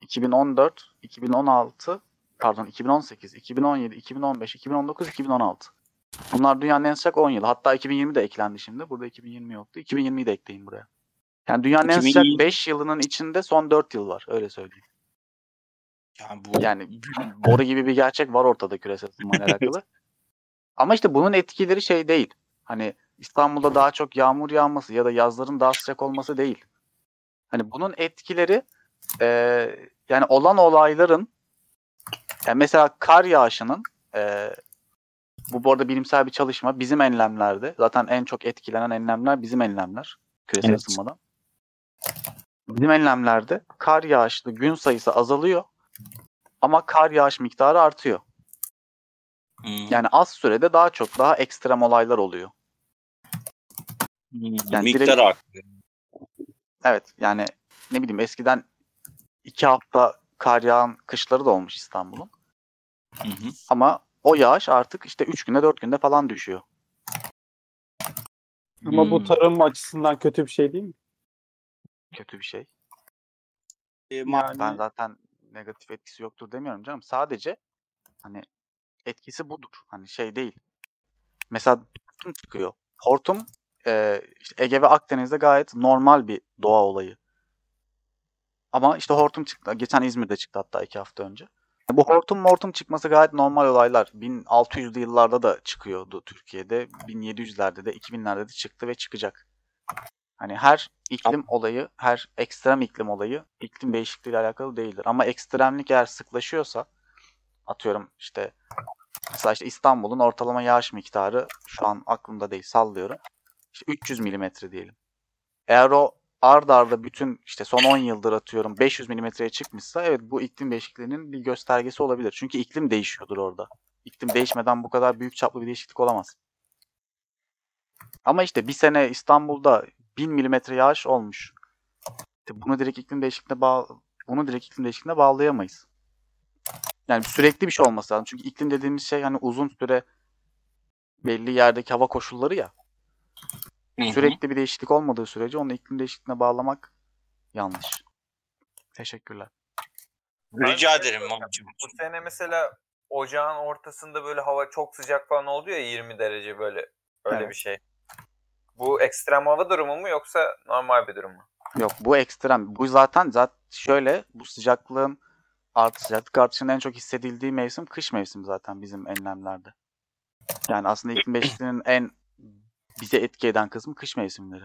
2014, 2016, pardon 2018, 2017, 2015, 2019, 2016. Bunlar dünyanın en sıcak 10 yılı. Hatta 2020 de eklendi şimdi. Burada 2020 yoktu. 2020'yi de ekleyin buraya. Yani dünyanın en sıcak 2020 5 yılının içinde son 4 yıl var. Öyle söyleyeyim. Yani bu Yani boru gibi bir gerçek var ortada küresel ısınmayla alakalı. Ama işte bunun etkileri şey değil. Hani İstanbul'da daha çok yağmur yağması ya da yazların daha sıcak olması değil. Hani bunun etkileri eee, yani olan olayların yani mesela kar yağışının eee, bu bu arada bilimsel bir çalışma bizim enlemlerde zaten en çok etkilenen enlemler bizim enlemler küresel Evet. ısınmadan. Bizim enlemlerde kar yağışlı gün sayısı azalıyor ama kar yağış miktarı artıyor. Hı. Yani az sürede daha çok daha ekstrem olaylar oluyor. Hı. yani miktar direkt- artıyor. Evet yani ne bileyim eskiden iki hafta kar yağan kışları da olmuş İstanbul'un. Hı hı. Ama o yağış artık işte 3 günde 4 günde falan düşüyor. Ama bu Hmm. tarım açısından kötü bir şey değil mi? Kötü bir şey. E, Yani Ben zaten negatif etkisi yoktur demiyorum canım. Sadece hani etkisi budur. Hani şey değil. Mesela hortum çıkıyor. Hortum e, işte Ege ve Akdeniz'de gayet normal bir doğa olayı. Ama işte hortum çıktı. Geçen İzmir'de çıktı hatta iki hafta önce. Bu hortum mortum çıkması gayet normal olaylar. 1600'lü yıllarda da çıkıyordu Türkiye'de. 1700'lerde de 2000'lerde de çıktı ve çıkacak. Hani her iklim olayı, her ekstrem iklim olayı iklim değişikliği ile alakalı değildir. Ama ekstremlik eğer sıklaşıyorsa atıyorum işte mesela işte İstanbul'un ortalama yağış miktarı şu an aklımda değil sallıyorum. İşte 300 milimetre diyelim. Eğer o ard arda bütün işte son 10 yıldır atıyorum 500 milimetreye çıkmışsa evet bu iklim değişikliğinin bir göstergesi olabilir. Çünkü iklim değişiyordur orada. İklim değişmeden bu kadar büyük çaplı bir değişiklik olamaz. Ama işte bir sene İstanbul'da 1000 milimetre yağış olmuş. Bunu direkt iklim değişikliğine bağ bunu direkt iklim değişikliğine bağlayamayız. Yani sürekli bir şey olması lazım. Çünkü iklim dediğimiz şey hani uzun süre belli yerdeki hava koşulları ya. Hı hı. Sürekli bir değişiklik olmadığı sürece onu iklim değişikliğine bağlamak yanlış. Teşekkürler. Rica ederim mamacığım. Bu sene mesela ocağın ortasında böyle hava çok sıcak falan oldu ya 20 derece böyle öyle Evet. bir şey. Bu ekstrem hava durumu mu yoksa normal bir durum mu? Yok bu ekstrem. Bu zaten zaten şöyle bu sıcaklığın art sıcaklık artışının en çok hissedildiği mevsim kış mevsimi zaten bizim enlemlerde. Yani aslında iklim değişikliğinin en bize etki eden kısmı kış mevsimleri.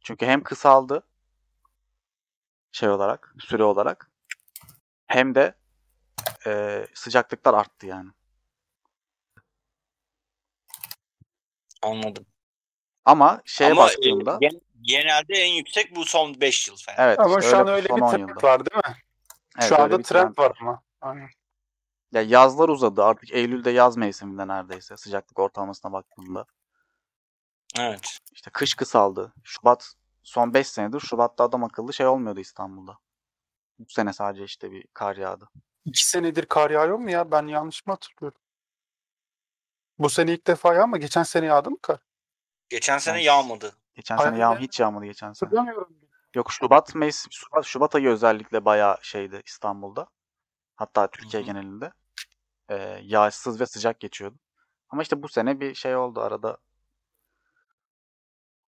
Çünkü hem kısaldı şey olarak, süre olarak hem de e, sıcaklıklar arttı yani. Anladım. Ama şeye Ama e, baktığımda gen- genelde en yüksek bu son 5 yıl falan. evet ama şu an bu öyle bir 10 trend yılda. var değil mi? Evet, şu öyle anda trend var ama. Aynen. Ya yazlar uzadı. Artık Eylül'de yaz mevsiminde neredeyse sıcaklık ortalamasına baktığımda. Evet. İşte kış kısaldı. Şubat son 5 senedir Şubat'ta adam akıllı şey olmuyordu İstanbul'da. Bu sene sadece işte bir kar yağdı. İki senedir kar yağıyor mu ya? Ben yanlış mı hatırlıyorum? Bu sene ilk defa yağ ama geçen sene yağdı mı kar? Geçen sene Ben- yağmadı. Geçen Hayır, sene yağ ben- hiç yağmadı geçen sene. Hatırlamıyorum. Yok Şubat mevsim Şubat, Şubat ayı özellikle bayağı şeydi İstanbul'da. Hatta Türkiye genelinde. Ee, yağışsız ve sıcak geçiyordu. Ama işte bu sene bir şey oldu arada.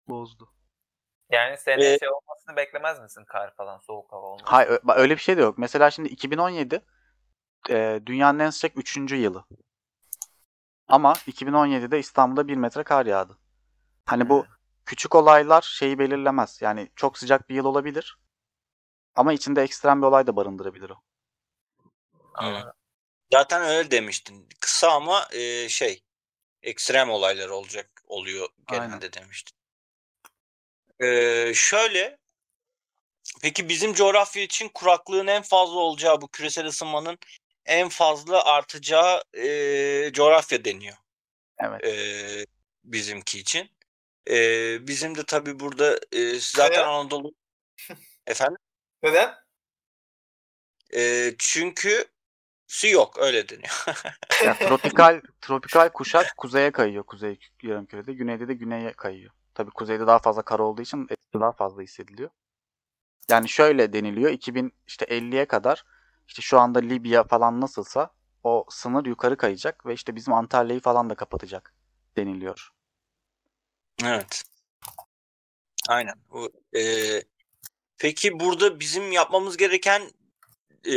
Bozdu. Yani seneye Ee, şey olmasını beklemez misin kar falan soğuk hava olmasını? Hayır öyle bir şey de yok. Mesela şimdi 2017 e, dünyanın en sıcak 3. yılı. Ama 2017'de İstanbul'da 1 metre kar yağdı. Hani bu küçük olaylar şeyi belirlemez. Yani çok sıcak bir yıl olabilir. Ama içinde ekstrem bir olay da barındırabilir o. Ama Zaten öyle demiştin. Kısa ama e, şey ekstrem olaylar olacak oluyor genelde Aynen. demiştin. E, şöyle peki bizim coğrafya için kuraklığın en fazla olacağı bu küresel ısınmanın en fazla artacağı e, coğrafya deniyor. Evet. e, bizimki için. E, bizim de tabii burada e, zaten Neden? Anadolu efendim Neden? e, çünkü su yok öyle deniyor. Ya, tropikal tropikal kuşak kuzeye kayıyor kuzey yarımkürede. Güneyde de güneye kayıyor. Tabii kuzeyde daha fazla kar olduğu için etki daha fazla hissediliyor. Yani şöyle deniliyor. 2000 işte 50'ye kadar işte şu anda Libya falan nasılsa o sınır yukarı kayacak ve işte bizim Antalya'yı falan da kapatacak deniliyor. Evet. Aynen. O, e, peki burada bizim yapmamız gereken e,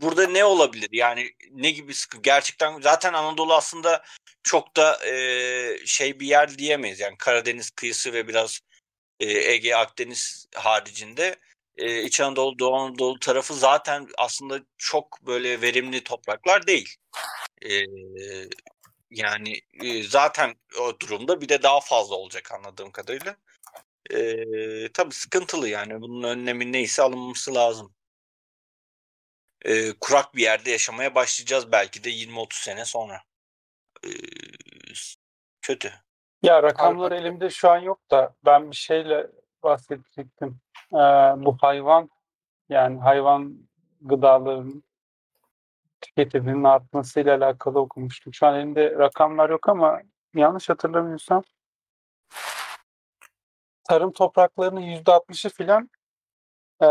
burada ne olabilir? Yani ne gibi sıkı? Gerçekten zaten Anadolu aslında çok da e, şey bir yer diyemeyiz. Yani Karadeniz kıyısı ve biraz e, Ege, Akdeniz haricinde e, İç Anadolu, Doğu Anadolu tarafı zaten aslında çok böyle verimli topraklar değil. E, yani e, zaten o durumda bir de daha fazla olacak anladığım kadarıyla. E, tabii sıkıntılı yani. Bunun önlemi neyse alınması lazım. E, kurak bir yerde yaşamaya başlayacağız belki de 20-30 sene sonra. E, kötü. Ya rakamlar elimde şu an yok da ben bir şeyle bahsedecektim. Ee, bu hayvan yani hayvan gıdalarının tüketiminin artmasıyla alakalı okumuştum. Şu an elimde rakamlar yok ama yanlış hatırlamıyorsam tarım topraklarının %60'ı filan e,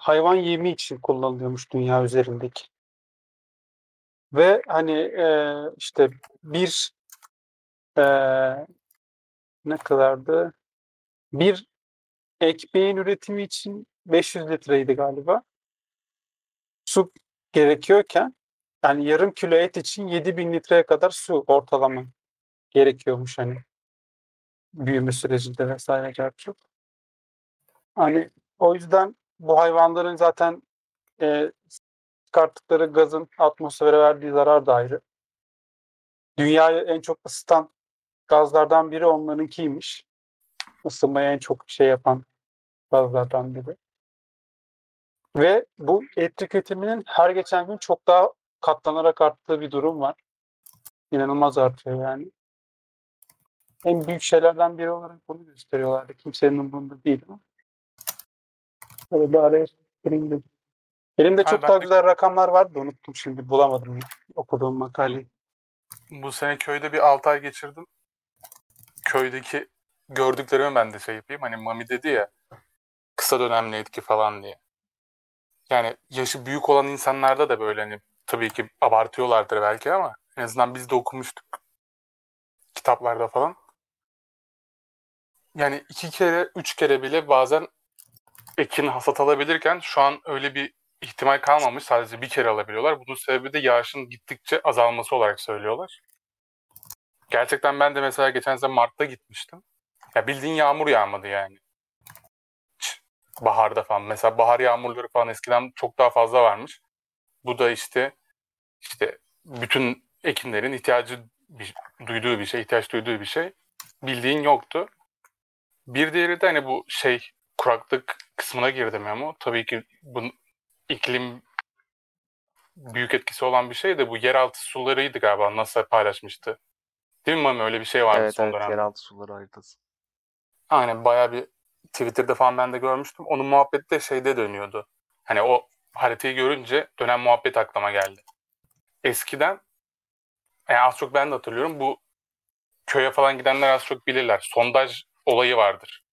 hayvan yemi için kullanılıyormuş dünya üzerindeki. Ve hani e, işte bir e, ne kadardı? Bir ekmeğin üretimi için 500 litreydi galiba. Su gerekiyorken yani yarım kilo et için 7000 litreye kadar su ortalama gerekiyormuş hani büyüme sürecinde vesaire gerçek. Hani o yüzden bu hayvanların zaten e, çıkarttıkları gazın atmosfere verdiği zarar da ayrı. Dünyayı en çok ısıtan gazlardan biri onlarınkiymiş. Isınmayı en çok şey yapan gazlardan biri. Ve bu et tüketiminin her geçen gün çok daha katlanarak arttığı bir durum var. İnanılmaz artıyor yani. En büyük şeylerden biri olarak bunu gösteriyorlardı. Kimsenin umurunda değil ama. Böyle bir araya gireyim dedim. Elimde Abi çok ben daha de- güzel rakamlar vardı. Unuttum şimdi. Bulamadım okuduğum makaleyi. Bu sene köyde bir 6 ay geçirdim. Köydeki gördüklerimi ben de şey yapayım. Hani Mami dedi ya kısa dönemli etki falan diye. Yani yaşı büyük olan insanlarda da böyle hani tabii ki abartıyorlardır belki ama en azından biz de okumuştuk kitaplarda falan. Yani iki kere, üç kere bile bazen ekin hasat alabilirken şu an öyle bir ihtimal kalmamış. Sadece bir kere alabiliyorlar. Bunun sebebi de yağışın gittikçe azalması olarak söylüyorlar. Gerçekten ben de mesela geçen sene Mart'ta gitmiştim. Ya bildiğin yağmur yağmadı yani. Baharda falan. Mesela bahar yağmurları falan eskiden çok daha fazla varmış. Bu da işte işte bütün ekinlerin ihtiyacı bir- duyduğu bir şey, ihtiyaç duyduğu bir şey. Bildiğin yoktu. Bir diğeri de hani bu şey kuraklık kısmına girdim ama tabii ki bu iklim büyük etkisi olan bir şey de bu yeraltı sularıydı galiba NASA paylaşmıştı. Değil mi Mami? Öyle bir şey vardı evet son evet dönemde. yeraltı suları haritası. Aynen bayağı bir Twitter'da falan ben de görmüştüm. Onun muhabbeti de şeyde dönüyordu. Hani o haritayı görünce dönem muhabbet aklıma geldi. Eskiden yani az çok ben de hatırlıyorum bu köye falan gidenler az çok bilirler. Sondaj olayı vardır.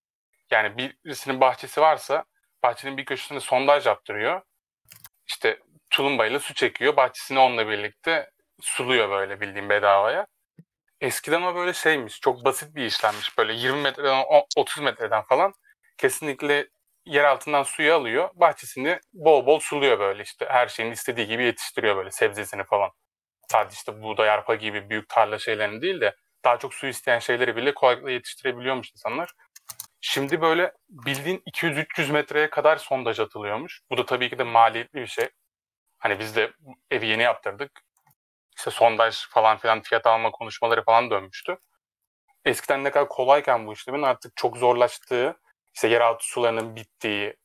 Yani birisinin bahçesi varsa bahçenin bir köşesinde sondaj yaptırıyor. İşte tulumbayla su çekiyor. Bahçesini onunla birlikte suluyor böyle bildiğim bedavaya. Eskiden o böyle şeymiş. Çok basit bir işlemmiş. Böyle 20 metreden o- 30 metreden falan kesinlikle yer altından suyu alıyor. Bahçesini bol bol suluyor böyle işte. Her şeyin istediği gibi yetiştiriyor böyle sebzesini falan. Sadece işte buğday, arpa gibi büyük tarla şeylerini değil de daha çok su isteyen şeyleri bile kolaylıkla yetiştirebiliyormuş insanlar. Şimdi böyle bildiğin 200-300 metreye kadar sondaj atılıyormuş. Bu da tabii ki de maliyetli bir şey. Hani biz de evi yeni yaptırdık. İşte sondaj falan filan fiyat alma konuşmaları falan dönmüştü. Eskiden ne kadar kolayken bu işlemin artık çok zorlaştığı, işte yeraltı sularının bittiği,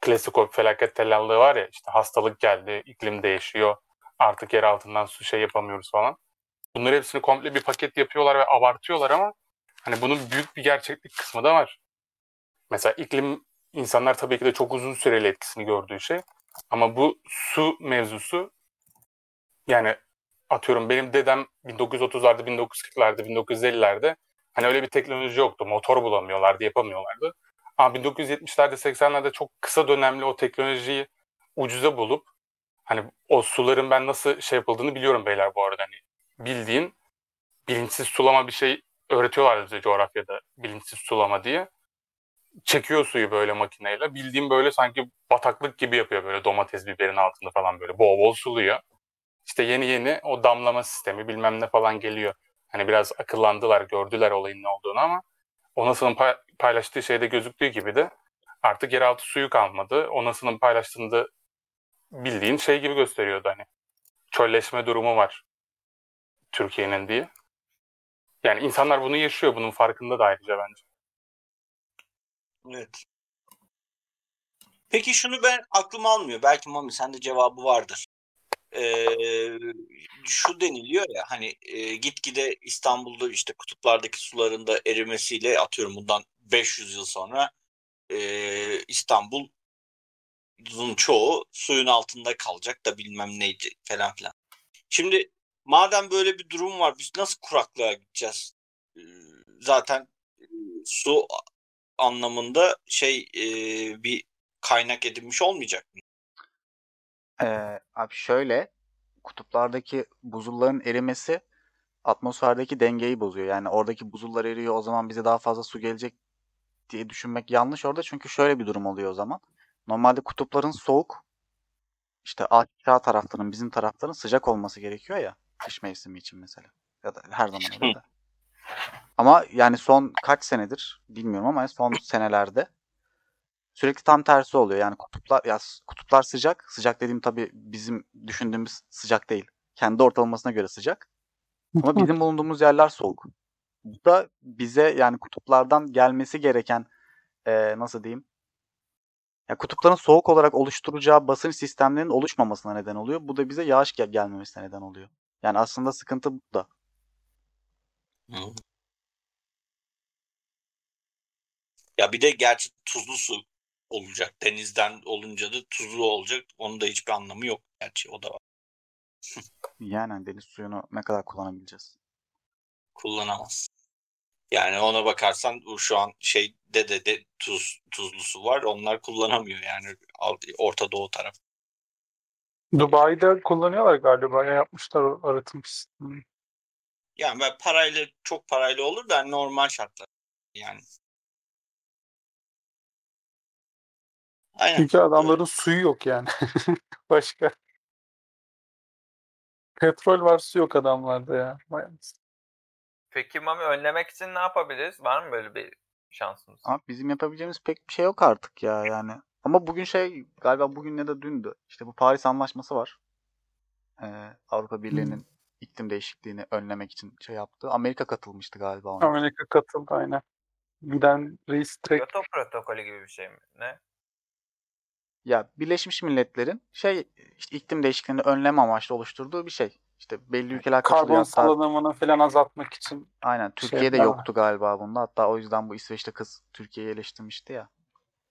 klasik o felaket tellallığı var ya işte hastalık geldi, iklim değişiyor, artık yer altından su şey yapamıyoruz falan. bunları hepsini komple bir paket yapıyorlar ve abartıyorlar ama hani bunun büyük bir gerçeklik kısmı da var. Mesela iklim insanlar tabii ki de çok uzun süreli etkisini gördüğü şey. Ama bu su mevzusu yani atıyorum benim dedem 1930'larda, 1940'larda, 1950'lerde hani öyle bir teknoloji yoktu. Motor bulamıyorlardı, yapamıyorlardı. Ama 1970'lerde, 80'lerde çok kısa dönemli o teknolojiyi ucuza bulup hani o suların ben nasıl şey yapıldığını biliyorum beyler bu arada. Hani bildiğin bilinçsiz sulama bir şey öğretiyorlar bize coğrafyada bilinçsiz sulama diye. Çekiyor suyu böyle makineyle. Bildiğim böyle sanki bataklık gibi yapıyor böyle domates biberin altında falan böyle bol bol suluyor. İşte yeni yeni o damlama sistemi bilmem ne falan geliyor. Hani biraz akıllandılar, gördüler olayın ne olduğunu ama Onası'nın paylaştığı şeyde gözüktüğü gibi de artık yeraltı suyu kalmadı. Onası'nın paylaştığında bildiğin şey gibi gösteriyordu hani. Çölleşme durumu var Türkiye'nin diye. Yani insanlar bunu yaşıyor. Bunun farkında da ayrıca bence. Evet. Peki şunu ben aklım almıyor. Belki Mami sende cevabı vardır. Ee, şu deniliyor ya hani e, gitgide İstanbul'da işte kutuplardaki suların da erimesiyle atıyorum bundan 500 yıl sonra e, İstanbul çoğu suyun altında kalacak da bilmem neydi falan filan. Şimdi madem böyle bir durum var biz nasıl kuraklığa gideceğiz? Ee, zaten e, su anlamında şey e, bir kaynak edinmiş olmayacak mı? Ee, abi şöyle kutuplardaki buzulların erimesi atmosferdeki dengeyi bozuyor. Yani oradaki buzullar eriyor o zaman bize daha fazla su gelecek diye düşünmek yanlış orada. Çünkü şöyle bir durum oluyor o zaman. Normalde kutupların soğuk işte aşağı tarafların bizim tarafların sıcak olması gerekiyor ya kış mevsimi için mesela. Ya da her zaman öyle de. Ama yani son kaç senedir bilmiyorum ama son senelerde sürekli tam tersi oluyor. Yani kutuplar ya kutuplar sıcak. Sıcak dediğim tabii bizim düşündüğümüz sıcak değil. Kendi ortalamasına göre sıcak. Ama bizim bulunduğumuz yerler soğuk. Bu da bize yani kutuplardan gelmesi gereken e, nasıl diyeyim ya kutupların soğuk olarak oluşturacağı basınç sistemlerinin oluşmamasına neden oluyor. Bu da bize yağış gel gelmemesine neden oluyor. Yani aslında sıkıntı burada. Ya bir de gerçi tuzlu su olacak. Denizden olunca da tuzlu olacak. Onun da hiçbir anlamı yok gerçi o da var. yani hani deniz suyunu ne kadar kullanabileceğiz? Kullanamaz. Yani ona bakarsan şu an şey de de, de tuz tuzlu su var. Onlar kullanamıyor yani Orta Doğu tarafı. Dubai'de kullanıyorlar galiba. Ya yapmışlar arıtım sistemi. Yani ben parayla çok parayla olur da normal şartlar. Yani. Aynen. Çünkü adamların evet. suyu yok yani. Başka. Petrol var su yok adamlarda ya. Peki Mami önlemek için ne yapabiliriz? Var mı böyle bir şansımız? Abi bizim yapabileceğimiz pek bir şey yok artık ya yani. Ama bugün şey galiba bugün ya da dündü. İşte bu Paris Anlaşması var. Ee, Avrupa Birliği'nin hmm. iklim değişikliğini önlemek için şey yaptı. Amerika katılmıştı galiba ona. Amerika katıldı aynen. Giden restrict. Kyoto protokolü gibi bir şey mi? Ne? Ya Birleşmiş Milletler'in şey işte iklim değişikliğini önleme amaçlı oluşturduğu bir şey. İşte belli ülkeler katılıyor. Karbon salınımını falan azaltmak için. Aynen. Türkiye'de şey yoktu galiba bunda. Hatta o yüzden bu İsveç'te kız Türkiye'yi eleştirmişti ya.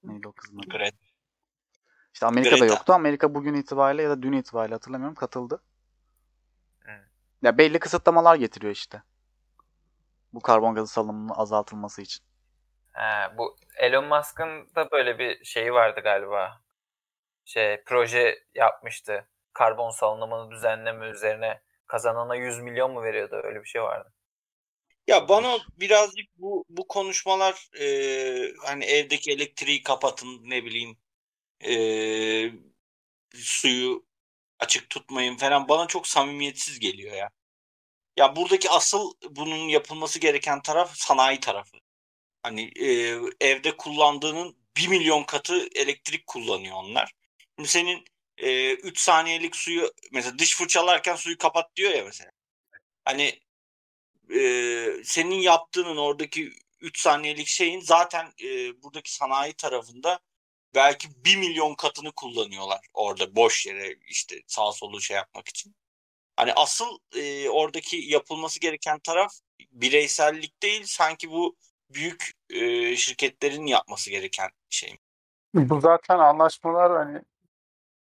Neydi o kızın adı? Greta. İşte Amerika'da Greta. yoktu. Amerika bugün itibariyle ya da dün itibariyle hatırlamıyorum katıldı. Evet. Ya belli kısıtlamalar getiriyor işte. Bu karbon gazı salınımının azaltılması için. He, bu Elon Musk'ın da böyle bir şeyi vardı galiba. Şey proje yapmıştı. Karbon salınımını düzenleme üzerine kazanana 100 milyon mu veriyordu? Öyle bir şey vardı. Ya bana birazcık bu bu konuşmalar e, hani evdeki elektriği kapatın ne bileyim e, suyu açık tutmayın falan bana çok samimiyetsiz geliyor ya. Ya buradaki asıl bunun yapılması gereken taraf sanayi tarafı. Hani e, evde kullandığının 1 milyon katı elektrik kullanıyor onlar. Şimdi senin e, 3 saniyelik suyu mesela diş fırçalarken suyu kapat diyor ya mesela. Hani e, senin yaptığının oradaki 3 saniyelik şeyin zaten e, buradaki sanayi tarafında belki 1 milyon katını kullanıyorlar orada boş yere işte sağ solu şey yapmak için. Hani asıl e, oradaki yapılması gereken taraf bireysellik değil sanki bu büyük e, şirketlerin yapması gereken şey. Bu zaten anlaşmalar hani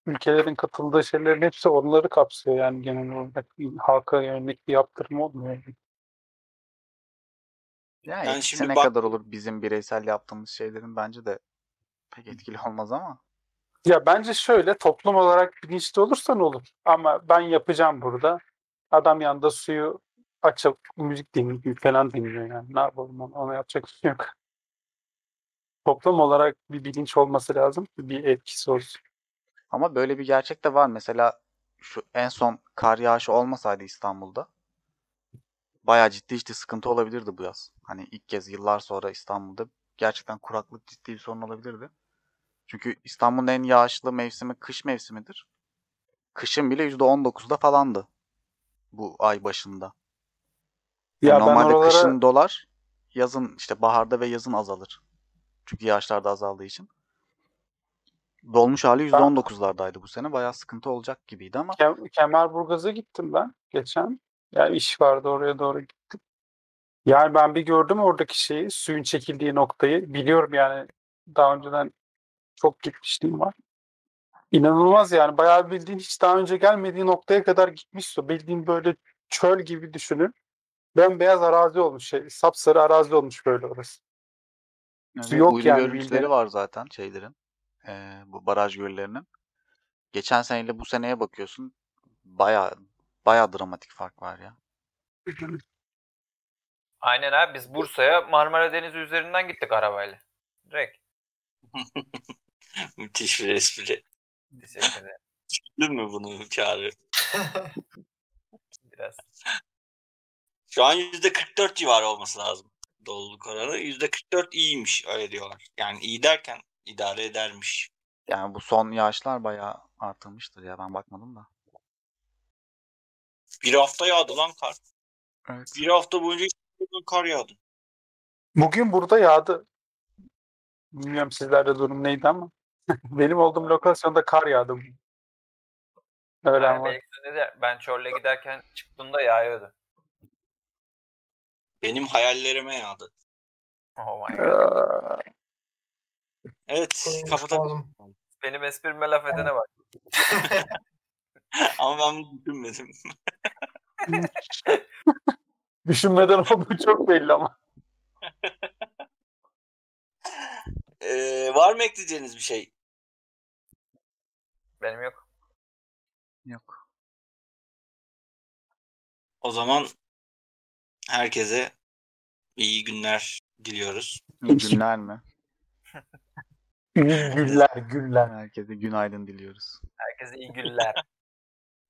ülkelerin katıldığı şeylerin hepsi onları kapsıyor yani genel olarak halka yönelik bir yaptırım olmuyor. Ya Yani etkisi şimdi ne bak- kadar olur bizim bireysel yaptığımız şeylerin bence de pek etkili olmaz ama. Ya bence şöyle toplum olarak bilinçli olursan olur. Ama ben yapacağım burada. Adam yanında suyu açıp müzik dinliyor falan dinliyor yani. Ne yapalım ona, ona yapacak bir şey yok. Toplum olarak bir bilinç olması lazım ki bir etkisi olsun. Ama böyle bir gerçek de var. Mesela şu en son kar yağışı olmasaydı İstanbul'da bayağı ciddi ciddi sıkıntı olabilirdi bu yaz. Hani ilk kez yıllar sonra İstanbul'da gerçekten kuraklık ciddi bir sorun olabilirdi. Çünkü İstanbul'un en yağışlı mevsimi kış mevsimidir. Kışın bile %19'da falandı bu ay başında. Ya ben Normalde oralara kışın dolar, yazın işte baharda ve yazın azalır. Çünkü yağışlar da azaldığı için. Dolmuş hali %19'lardaydı bu sene. Bayağı sıkıntı olacak gibiydi ama Kem- Kemerburgaz'a gittim ben geçen. Yani iş vardı oraya doğru gittim. Yani ben bir gördüm oradaki şeyi, suyun çekildiği noktayı. Biliyorum yani daha önceden çok gitmişliğim var. İnanılmaz yani. Bayağı bildiğin hiç daha önce gelmediği noktaya kadar gitmiş. Bildiğin böyle çöl gibi düşünün. Bembeyaz arazi olmuş şey. Sapsarı arazi olmuş böyle orası. Yani Su yok uydu yani görüntüleri bildiğin. var zaten şeylerin. eee, bu baraj göllerinin. Geçen seneyle bu seneye bakıyorsun. Baya baya dramatik fark var ya. Aynen abi biz Bursa'ya Marmara Denizi üzerinden gittik arabayla. Direkt. Müthiş bir espri. Teşekkür ederim. Değil mi bunu çağrı? Biraz. Şu an %44 civarı olması lazım doluluk oranı. %44 iyiymiş öyle diyorlar. Yani iyi derken idare edermiş. Yani bu son yağışlar bayağı artırmıştır ya ben bakmadım da. Bir hafta yağdı lan kar. Evet. Bir hafta boyunca kar yağdı. Bugün burada yağdı. Bilmiyorum sizlerde durum neydi ama. Benim olduğum lokasyonda kar yağdı. Öğlen Yani var. De ben Çorlu'ya giderken çıktığımda yağıyordu. Benim hayallerime yağdı. Oh my god. Evet kapatalım. Benim esprime laf edene bak. Ama ben düşünmedim. Düşünmeden olduğu çok belli ama. Ee, var mı ekleyeceğiniz bir şey? Benim yok. Yok. O zaman herkese iyi günler diliyoruz. İyi günler mi? İyi güller güller. Herkese günaydın diliyoruz. Herkese iyi günler.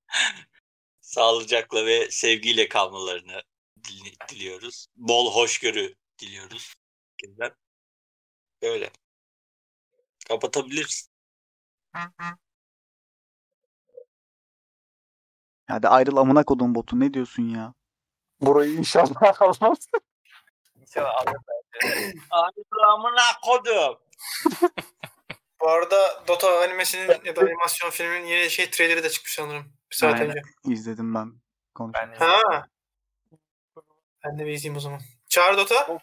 Sağlıcakla ve sevgiyle kalmalarını dil- diliyoruz. Bol hoşgörü diliyoruz. Herkesten. Böyle. Kapatabiliriz. Hadi ayrıl amına kodum botu ne diyorsun ya? Burayı inşallah almaz. İnşallah alır bence. Amına kodum. Bu arada Dota animesinin ya da animasyon filminin yeni şey trailerı da çıkmış sanırım. Bir saat Aynen. önce. İzledim ben. Konuşalım. Ben Ha. Ben de bir izleyeyim o zaman. Çağır Dota.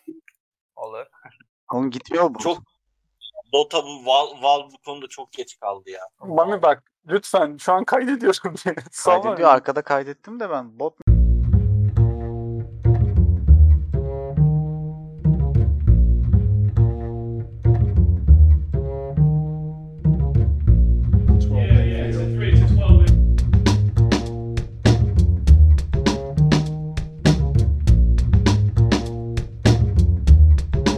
olur. Oğlum gitmiyor bu. Çok Dota bu Val, Valve bu konuda çok geç kaldı ya. Mami bak lütfen şu an kaydediyorum. Salma Kaydediyor arkada kaydettim de ben bot